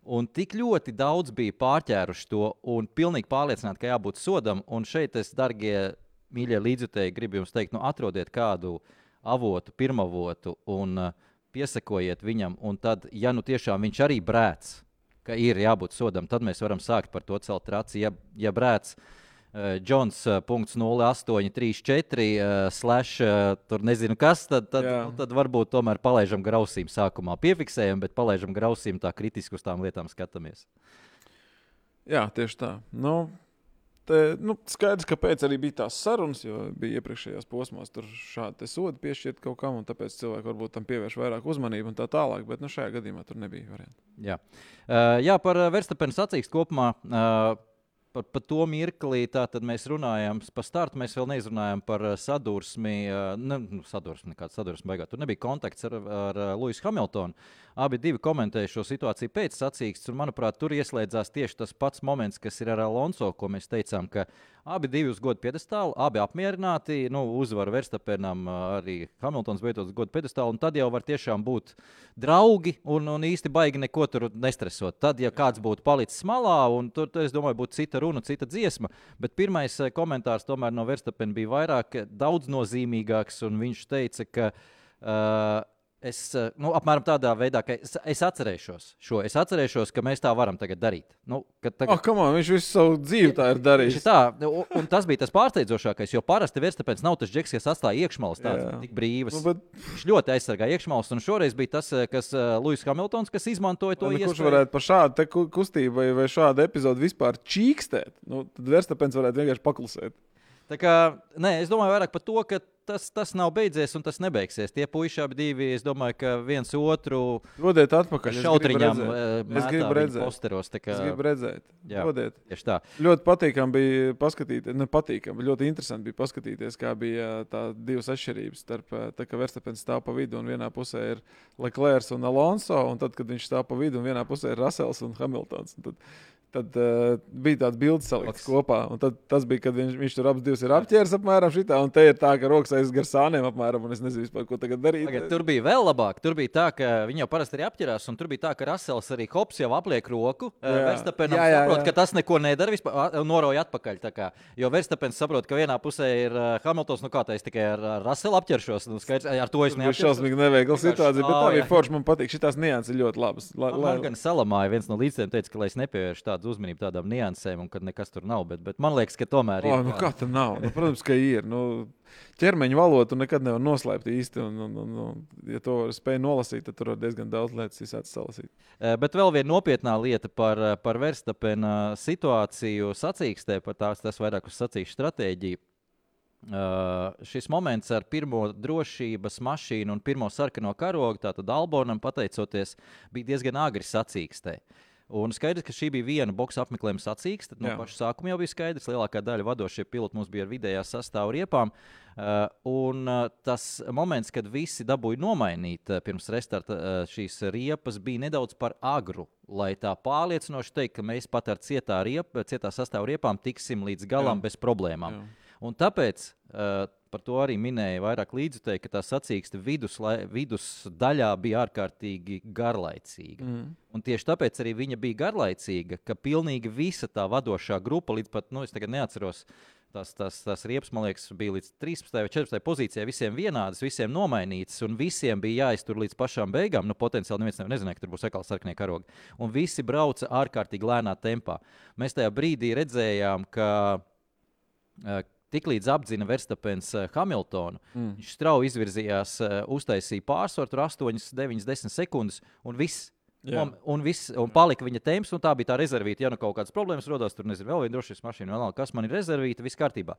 Un tik ļoti daudz bija pārķēruši to un pilnīgi pārliecināti, ka jābūt sodam. Un šeit es, darbie mīļie līdzjutēji, gribu jums teikt, nu, atrodiet kādu avotu, pirmavotu un uh, piesakojiet viņam. Un tad, ja nu tiešām viņš arī brēc, ka ir jābūt sodam, tad mēs varam sākt par to celt raci. Ja, ja brēc uh, Džons uh, 0834, uh, slash, tur nezinu kas, tad, tad, nu, tad varbūt tomēr palaidām grausīm sākumā. Piefiksējam, bet palaidām grausīm tā kritiski uz tām lietām skatāmies.
Jā, tieši tā. Nu, te, nu, skaidrs, kāpēc arī bija tās sarunas, jo bija iepriekšējās posmās tur šādi sodi piešķirt kaut kam, un tāpēc cilvēki varbūt tam pievērš vairāk uzmanību un tā tālāk. Bet nu, šajā gadījumā tur nebija variantu.
Jā, uh, jā par Verstapenu sacīkstu kopumā. Uh, Par, par to mirklī tātad mēs runājam. Par startu mēs vēl neizrunājam par uh, sadursmi. Uh, ne, nu, sadursmi, nekāda sadursme beigās. Tur nebija kontakts ar, ar uh, Luisu Hamiltonu. Abi divi komentēja šo situāciju pēc sacīkstes. un, Manuprāt, tur ieslēdzās tieši tas pats moments, kas ir ar Alonso, ko mēs teicām, ka abi divi uz godu piedestālu, abi apmierināti. Nu, uzvaru Verstapenam, arī Hamiltons beidzot uz godu piedestālu. un Tad jau var tiešām būt draugi un, un īsti baigi neko tur nestresot. Tad, ja kāds būtu palicis malā, un tur, es domāju, būtu cita runa, cita dziesma. Bet pirmais komentārs tomēr no Verstapena bija vairāk, eh, daudz nozīmīgāks, un viņš teica, ka. Uh, Es, eh, nu, apmēram tādā veidā, ka es, es atcerēšos šo. Es atcerēšos, ka mēs tā varam tagad darīt. Nu,
Oh,
tagad,
come on, viņš visu savu dzīvi tā ir darījis.
tā, un, un tas bija tas pārsteidzošākais, jo parasti Verstapēns nav tas džeks, kas atstāja iekšmalas tādas tik brīvas.
Nu, bet,
Viņš ļoti aizsargāja iekšmalas, un šoreiz bija tas, eh, kas uh, Lūsis Hamiltons, kas izmantoja to
nu, kurš
iespēju.
varētu par šādu kustību vai, vai šādu epizodu vispār čīkstēt? Nu, tad Verstapens varētu vienkārši paklusēt.
Tā kā, nē, es domāju vairāk par to, ka tas, tas nav beidzies un tas nebeigsies. Tie puiši abi divi, es domāju, ka viens otru
Dodiet atpakaļ. es
šautriņām
redzēt.
eh,
Es
viņu
redzēt.
posteros. tā
Es
kā-
gribu redzēt.
Jā.
Dodiet.
Tieši tā.
Ļoti patīkami bija paskatīties, ne patīkami, bet ļoti interesanti bija paskatīties, kā bija tā divas atšķirības starp eh, tā, ka Verstapens stāv pa vidu un vienā pusē ir Leclerc un Alonso, un tad, kad viņš stāv pa vidu un vienā pusē ir Russells un Hamiltons. Un tad, tad uh, bija tāds bildes salikts kopā, tad, tas bija, kad viņš, viņš tur abas divas ir apķēris apmēram šitā, un te ir tā, ka rokas aiz gar sāniem apmēram, un es nezinu vispār, ko tagad darīt.
Tagad, tur bija vēl labāk. Tur bija tā, ka viņi jau parasti arī apķerās, un tur bija tā, ka Rasels arī Hops jau apliek roku.
Jā.
Verstapenam saprot, ka tas neko nedara, vispār noroja atpakaļ. Jo Verstapens saprot, ka vienā pusē ir uh, Hamiltons, nu kā tā es tikai ar, Raselu apķeršos. Nu, skaidrs, ar to es
Tas bija šausmīgi neveikla situācija, bet tā bija forša. Man patīk, šīs nianses ir ļoti labas. La,
Man, man gan salamāja viens no līdzekļiem, teica, ka lai es nepievēršu tādu uzmanību tādām niansēm, un ka nekas tur nav. Bet, bet man liekas, ka tomēr ir.
nu kā tā nav? Nu, protams, ka ir. Nu, ķermeņa valodu nekad nevar noslēpt īsti. Un, un, un, un, ja to spēj nolasīt, tad tur var diezgan daudz lietas izsākt salasīt.
Eh, Bet vēl viena nopietnā lieta par, eh, par Verstapena situāciju sacīkstē, par tās tas vairāk uz sacīkšu stratēģiju. Uh, šis moments ar pirmo drošības mašīnu un pirmo sarkano karogu, tātad Albonam pateicoties, bija diezgan agri sacīkstē. Un skaidrs, ka šī bija viena boxa apmeklējuma sacīks. Tad no
Jā.
paša sākuma jau bija skaidrs, ka lielākā daļa vadošie piloti mums bija ar vidējā sastāvā riepām. Uh, un uh, tas moments, kad visi dabūja nomainīt uh, pirms restarta uh, šīs riepas, bija nedaudz par agru. Lai tā pārliecinoši teikt, ka mēs pat ar cietā, riep, cietā sastāvā riepām tiksim līdz galam
Jā.
bez problēmām.
Jā.
Un tāpēc uh, par to arī minēja vairāk līdzekļu, ka tā sacīksta vidus, vidusdaļā bija ārkārtīgi garlaicīga.
Mm.
Un tieši tāpēc arī viņa bija garlaicīga, ka pilnīgi visa tā vadošā grupa, līdz pat, nu, es tagad neatceros, tās, tās, tās riepas, man liekas, bija līdz 13. vai 14. pozīcijai, visiem vienādas, visiem nomainītas, un visiem bija jāiztur līdz pašām beigām. Nu, potenciāli neviens ne- nezināja, ka tur būs ekāls sarkanie karogi. Un visi brauca ārkārtīgi lēnā tempā. Mēs tajā brīdī redzējām, ka uh, tiklīdz apzina Verstapens uh, Hamiltonu, mm. viņš strauji izvirzījās, uh, uztaisīja pārsvaru, tur 8, 9, 10 sekundes, un viss. Un, un, viss, un palika viņa temps, un tā bija tā rezervīta. Ja nu kaut kādas problēmas rodas, tur nezinu, vēl viena drošības mašīna, vienalga, kas man ir rezervīta, viss kārtībā.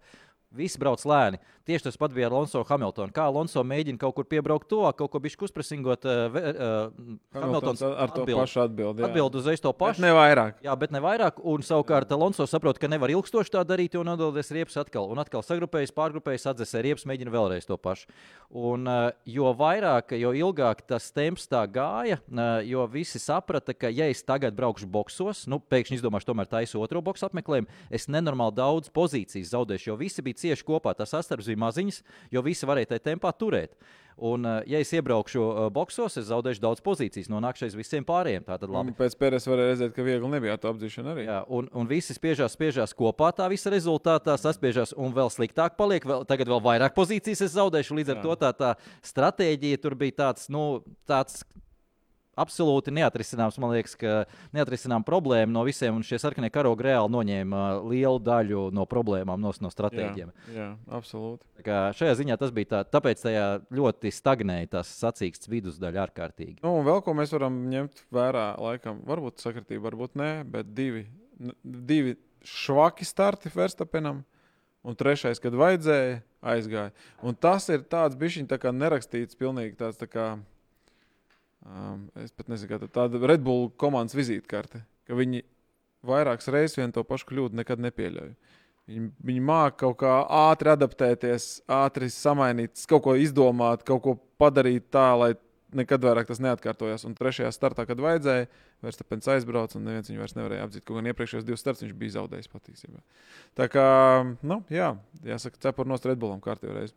Visi brauc lēni. Tieši tas pats bija ar Alonso Hamiltonu. Kā Alonso mēģina kaut kur piebraukt to, kaut ko bišķi uzpresingot, uh, uh,
Hamiltons ar to
atbild-
pašu atbildi. jā.
Atbild uzreiz to
Bet
pašu.
Ne vairāk.
Jā, bet ne vairāk. Un savukārt Alonso saprot, ka nevar ilgstoši tā darīt, un atdodies riepas atkal. Un atkal sagrupējas, pārgrupējas, atdzesē riepas, mēģina vēlreiz to pašu. Un, uh, jo vairāk, jo ilgāk tas temps tā gāja, uh, jo visi saprata, ka, ja es tagad braukšu boxos, nu, pēkšņi izdomāšu, tomēr taisu otro boxu apmeklējumu, es nenormāli daudz pozīcijas zaudēšu, jo visi bija cieši kopā. Tas sastāvs bija maziņš, jo visi varēja tajā tempā turēt. Un, uh, ja es iebraukšu uh, boxos, es zaudēšu daudz pozīcijas, nonākšu aiz visiem pārējiem. Tā tad labi.
Pēc pēdas varēja redzēt, ka viegli nebija tā apzīšana arī.
Jā, un, un visi spiežās, spiežās kopā tā visa rezultātā, saspiežās, un vēl sliktāk paliek. Vēl, tagad vēl vairāk pozīcijas es zaudēšu. Līdz ar
Jā.
to tā, tā stratēģija tur bija tāds, nu, tāds absolūti neatrisināms, man liekas, ka neatrisinām problēmu no visiem, un šie sarkanie karogi reāli noņēma lielu daļu no problēmām no, no
jā,
stratēģiem.
jā, absolūti.
Tā kā Šajā ziņā tas bija tā, tāpēc tajā ļoti stagnēja tas sacīksts vidusdaļa ārkārtīgi.
Nu, un vēl ko mēs varam ņemt vērā, laikam, varbūt sakritība, varbūt nē, bet divi, divi švaki starti Verstapenam. Un trešais, kad vajadzēja, aizgāja. Un tas ir tāds bišķiņš, tā kā nerakstīts, pilnīgi tāds tā kā, um, es pat nezinu, kā tā- tāda Red Bull komandas vizītkarte, ka viņi vairākas reizes vienu to pašu kļūdu nekad nepieļauj. Viņi, viņi māca kaut kā ātri adaptēties, ātri samainīt, kaut ko izdomāt, kaut ko padarīt tā, lai nekad vairāk tas neatkārtojas. Un trešajā startā, kad vajadzēja, Verstapens aizbrauca, un neviens viņu vairs nevarēja apdzīt. Kaut gan iepriekšējos divus startus viņš bija zaudējis patiesībā. Tā kā, nu, jā, jāsaka, cepur nost Redbullam kārtībā reizi.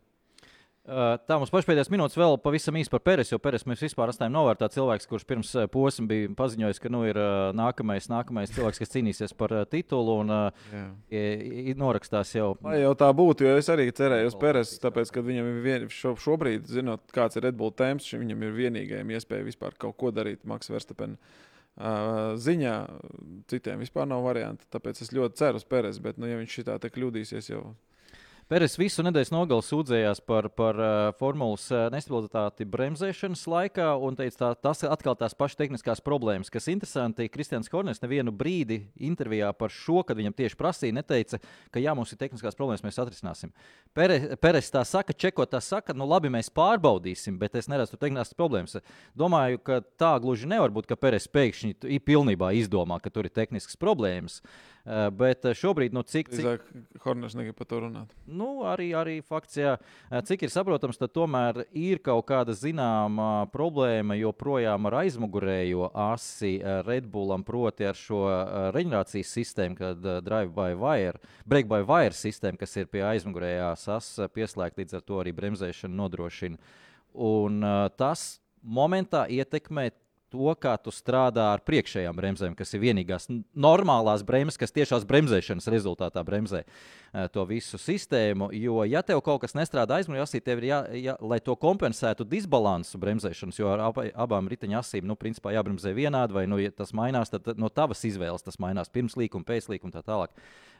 Tā mums pašpēdējās minūtes vēl pavisam īsi par Peresu, jo Peres mēs vispār esam novērtēts cilvēks, kurš pirms posma bija paziņojis, ka nu, ir nākamais, nākamais cilvēks, kas cīnīsies par titulu un i- norakstās jau.
Lai jau tā būtu, jo es arī cerēju uz Peresu, tāpēc, ka viņam ir vien, šo, šobrīd, zinot, kāds ir Redbull temps, šim viņam ir vienīgajam iespēja vispār kaut ko darīt Maksa Verstapena uh, ziņā. Citiem vispār nav variantu, tāpēc es ļoti ceru uz Peresu, bet, nu, ja viņš šitā te kļūdīsies jau.
Peres visu nedēļas nogali sūdzējās par, par uh, formulas uh, nestabilitāti bremzēšanas laikā un teica, tā, tas atkal tās pašas tehniskās problēmas. Kas interesanti, Kristians Korners nevienu brīdi intervijā par šo, kad viņam tieši prasīja, neteica, ka jā, mums ir tehniskās problēmas, mēs atrisināsim. Peres tā saka, Čeko tā saka, nu labi, mēs pārbaudīsim, bet es neredzu tehniskās problēmas. Domāju, ka tā gluži nevar būt, ka Peres pēkšņi pilnībā izdomā, ka tur ir tehniskas problēmas. Uh, bet uh, šobrīd, nu, cik, cik,
Drīzāk Horners negrib par to runāt.
Nu, arī, arī fakts, jā, cik ir saprotams, tad tomēr ir kaut kāda zināma problēma joprojām ar aizmugurējo asi eh, Red Bullam, proti ar šo eh, reģenerācijas sistēmu, kad eh, drive by wire, break by wire sistēma, kas ir pie aizmugurējās asas pieslēgta, līdz ar to arī bremzēšanu nodrošina. Un eh, tas momentā ietekmē to, kā tu strādā ar priekšējām bremzēm, kas ir vienīgās normālās bremzes, kas tiešās bremzēšanas rezultātā bremzē eh, to visu sistēmu. Jo, ja tev kaut kas nestrādā aizmugurē, tev ir jā, jā, lai to kompensētu disbalansu bremzēšanas, jo ar aba, abām riteņa asīm, nu, principā jābremzē vienādi, vai, nu, ja tas mainās, tad no tavas izvēles tas mainās pirms līkuma, pēc līkuma un tā tālāk.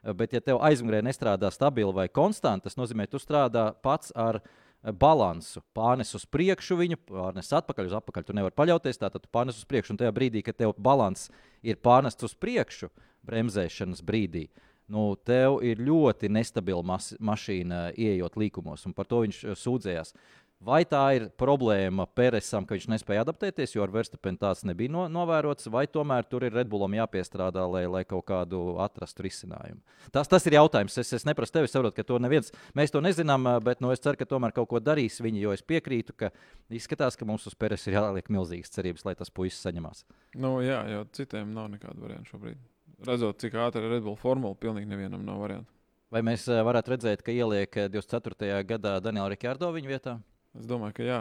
Eh, Bet, ja tev aizmugurē nestrādā stabili vai konstanti, tas nozīmē, tu strādā pats ar eh, balansu. Pārnes uz priekšu viņu, pārnes atpakaļ, uz atpakaļ. Tu nevari paļauties, tātad tu pārnes uz priekšu. Un tajā brīdī, kad tev balans ir pārnests uz priekšu, bremzēšanas brīdī, nu, tev ir ļoti nestabila mašīna, ieejot līkumos, un par to viņš eh, sūdzējās. Vai tā ir problēma Peresam, ka viņš nespēja adaptēties, jo ar Verstapenu tāds nebija no, novērots, vai tomēr tur ir Redbullam jāpiestrādā, lai, lai kaut kādu atrastu risinājumu? Tas, tas ir jautājums. Es, es neprasu tevi, saprotu, ka to neviens, mēs to nezinām, bet nu, es ceru, ka tomēr kaut ko darīs viņi, jo es piekrītu, ka izskatās, ka mums uz Peres ir jāliek milzīgas cerības, lai tas puisis saņemās.
Nu, jā, jo citiem nav nekāda varianta šobrīd. Redzot, cik ātri ir Redbull formula, pilnīgi nevienam nav variantu.
Vai mēs eh, varētu redzēt, ka ieliek eh, 24. gadā Daniela Rikārdo viņa vietā?
Es domāju, ka jā.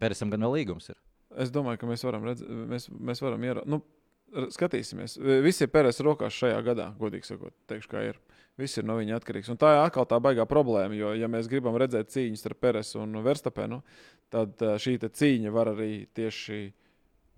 Peresam gan vēl līgums ir.
Es domāju, ka mēs varam redzēt, mēs, mēs varam ieraudzīt. Nu, skatīsimies. Viss ir Pēters rokās šajā gadā, godīgi sakot. Teikšu, kā ir. Viss ir no viņa atkarīgs. Un tā ir atkal tā baigā problēma. Jo, ja mēs gribam redzēt cīņas starp Pēteru un Verstapenu, tad ā, šī cīņa var arī tieši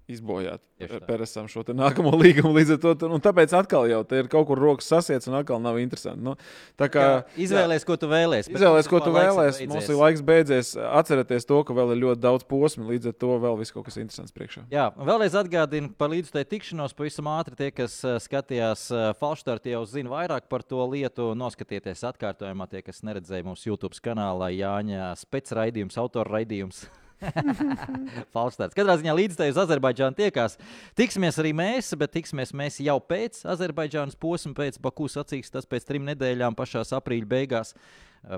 izbojāt. Pēteram šo nākamo līgumu. Līdz ar to, un tāpēc atkal jau ir kaut kur rokas sasiets un atkal nav interesanti. Nu, kā,
Izvēlēties, ko tu vēlēsies.
Izvēlēties, ko tu vēlēsies. Mums ir laiks beidzies. Atcerieties to, ka vēl ir ļoti daudz posmu. Līdz ar to vēl viss kaut kas interesants priekšā.
Jā, vēlreiz atgādinu par līdzstēju tikšanos. Pavisam ātri tie, kas eh, skatījās Falštartu, jau zina vairāk par to lietu. Noskatieties atkārtojumā, tie, kas neredzēja mūsu YouTube kanālā Jāņa specraidījums, autora raidījums. Falšstarts. Katrā ziņā līdzstēju uz Azerbaidžānu tiekās. Tiksimies arī mēs, bet tiksimies mēs jau pēc Azerbaidžānas posma, pēc Baku sacīks, tas pēc trim nedēļām, pašās aprīļa beigās.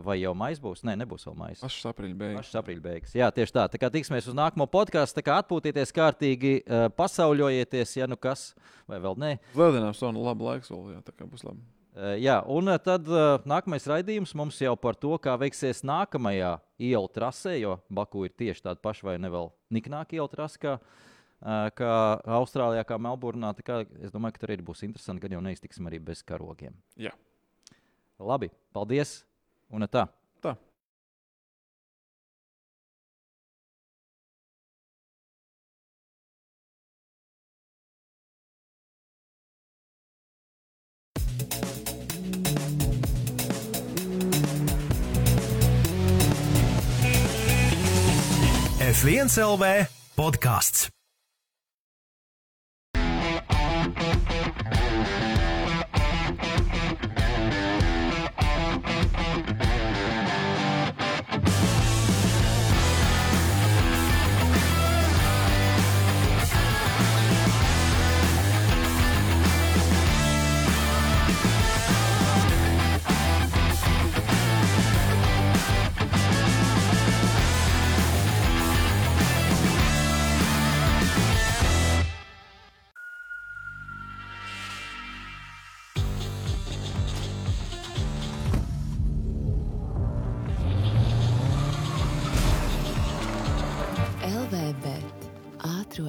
Vai jau maijs būs? Nē, nebūs vēl maijs.
Pašas aprīļa beigas.
Pašas aprīļa beigas. Jā, tieši tā. Tā kā tiksimies uz nākamo podkāstu, tā kā atpūtieties kārtīgi, eh, pasauļojieties, ja nu kas, vai vēl nē.
Lieldienām sona labi laiks vēl, jā, tā kā būs labi.
Eh, Jā, un eh, tad eh, nākamais raidījums mums jau par to, kā veiksies nākamajā ielu trasē, jo Baku ir tieši tāda paša vai ne vēl niknāka ielu trase, kā, kā Austrālijā, kā Melburnā. Tā Kā, es domāju, ka tur arī būs interesanti, gan jau neiztiksim arī bez karogiem.
Jā.
Labi, paldies! Un tā.
F1 LV podkāsts.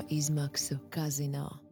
Izmaksu kazino.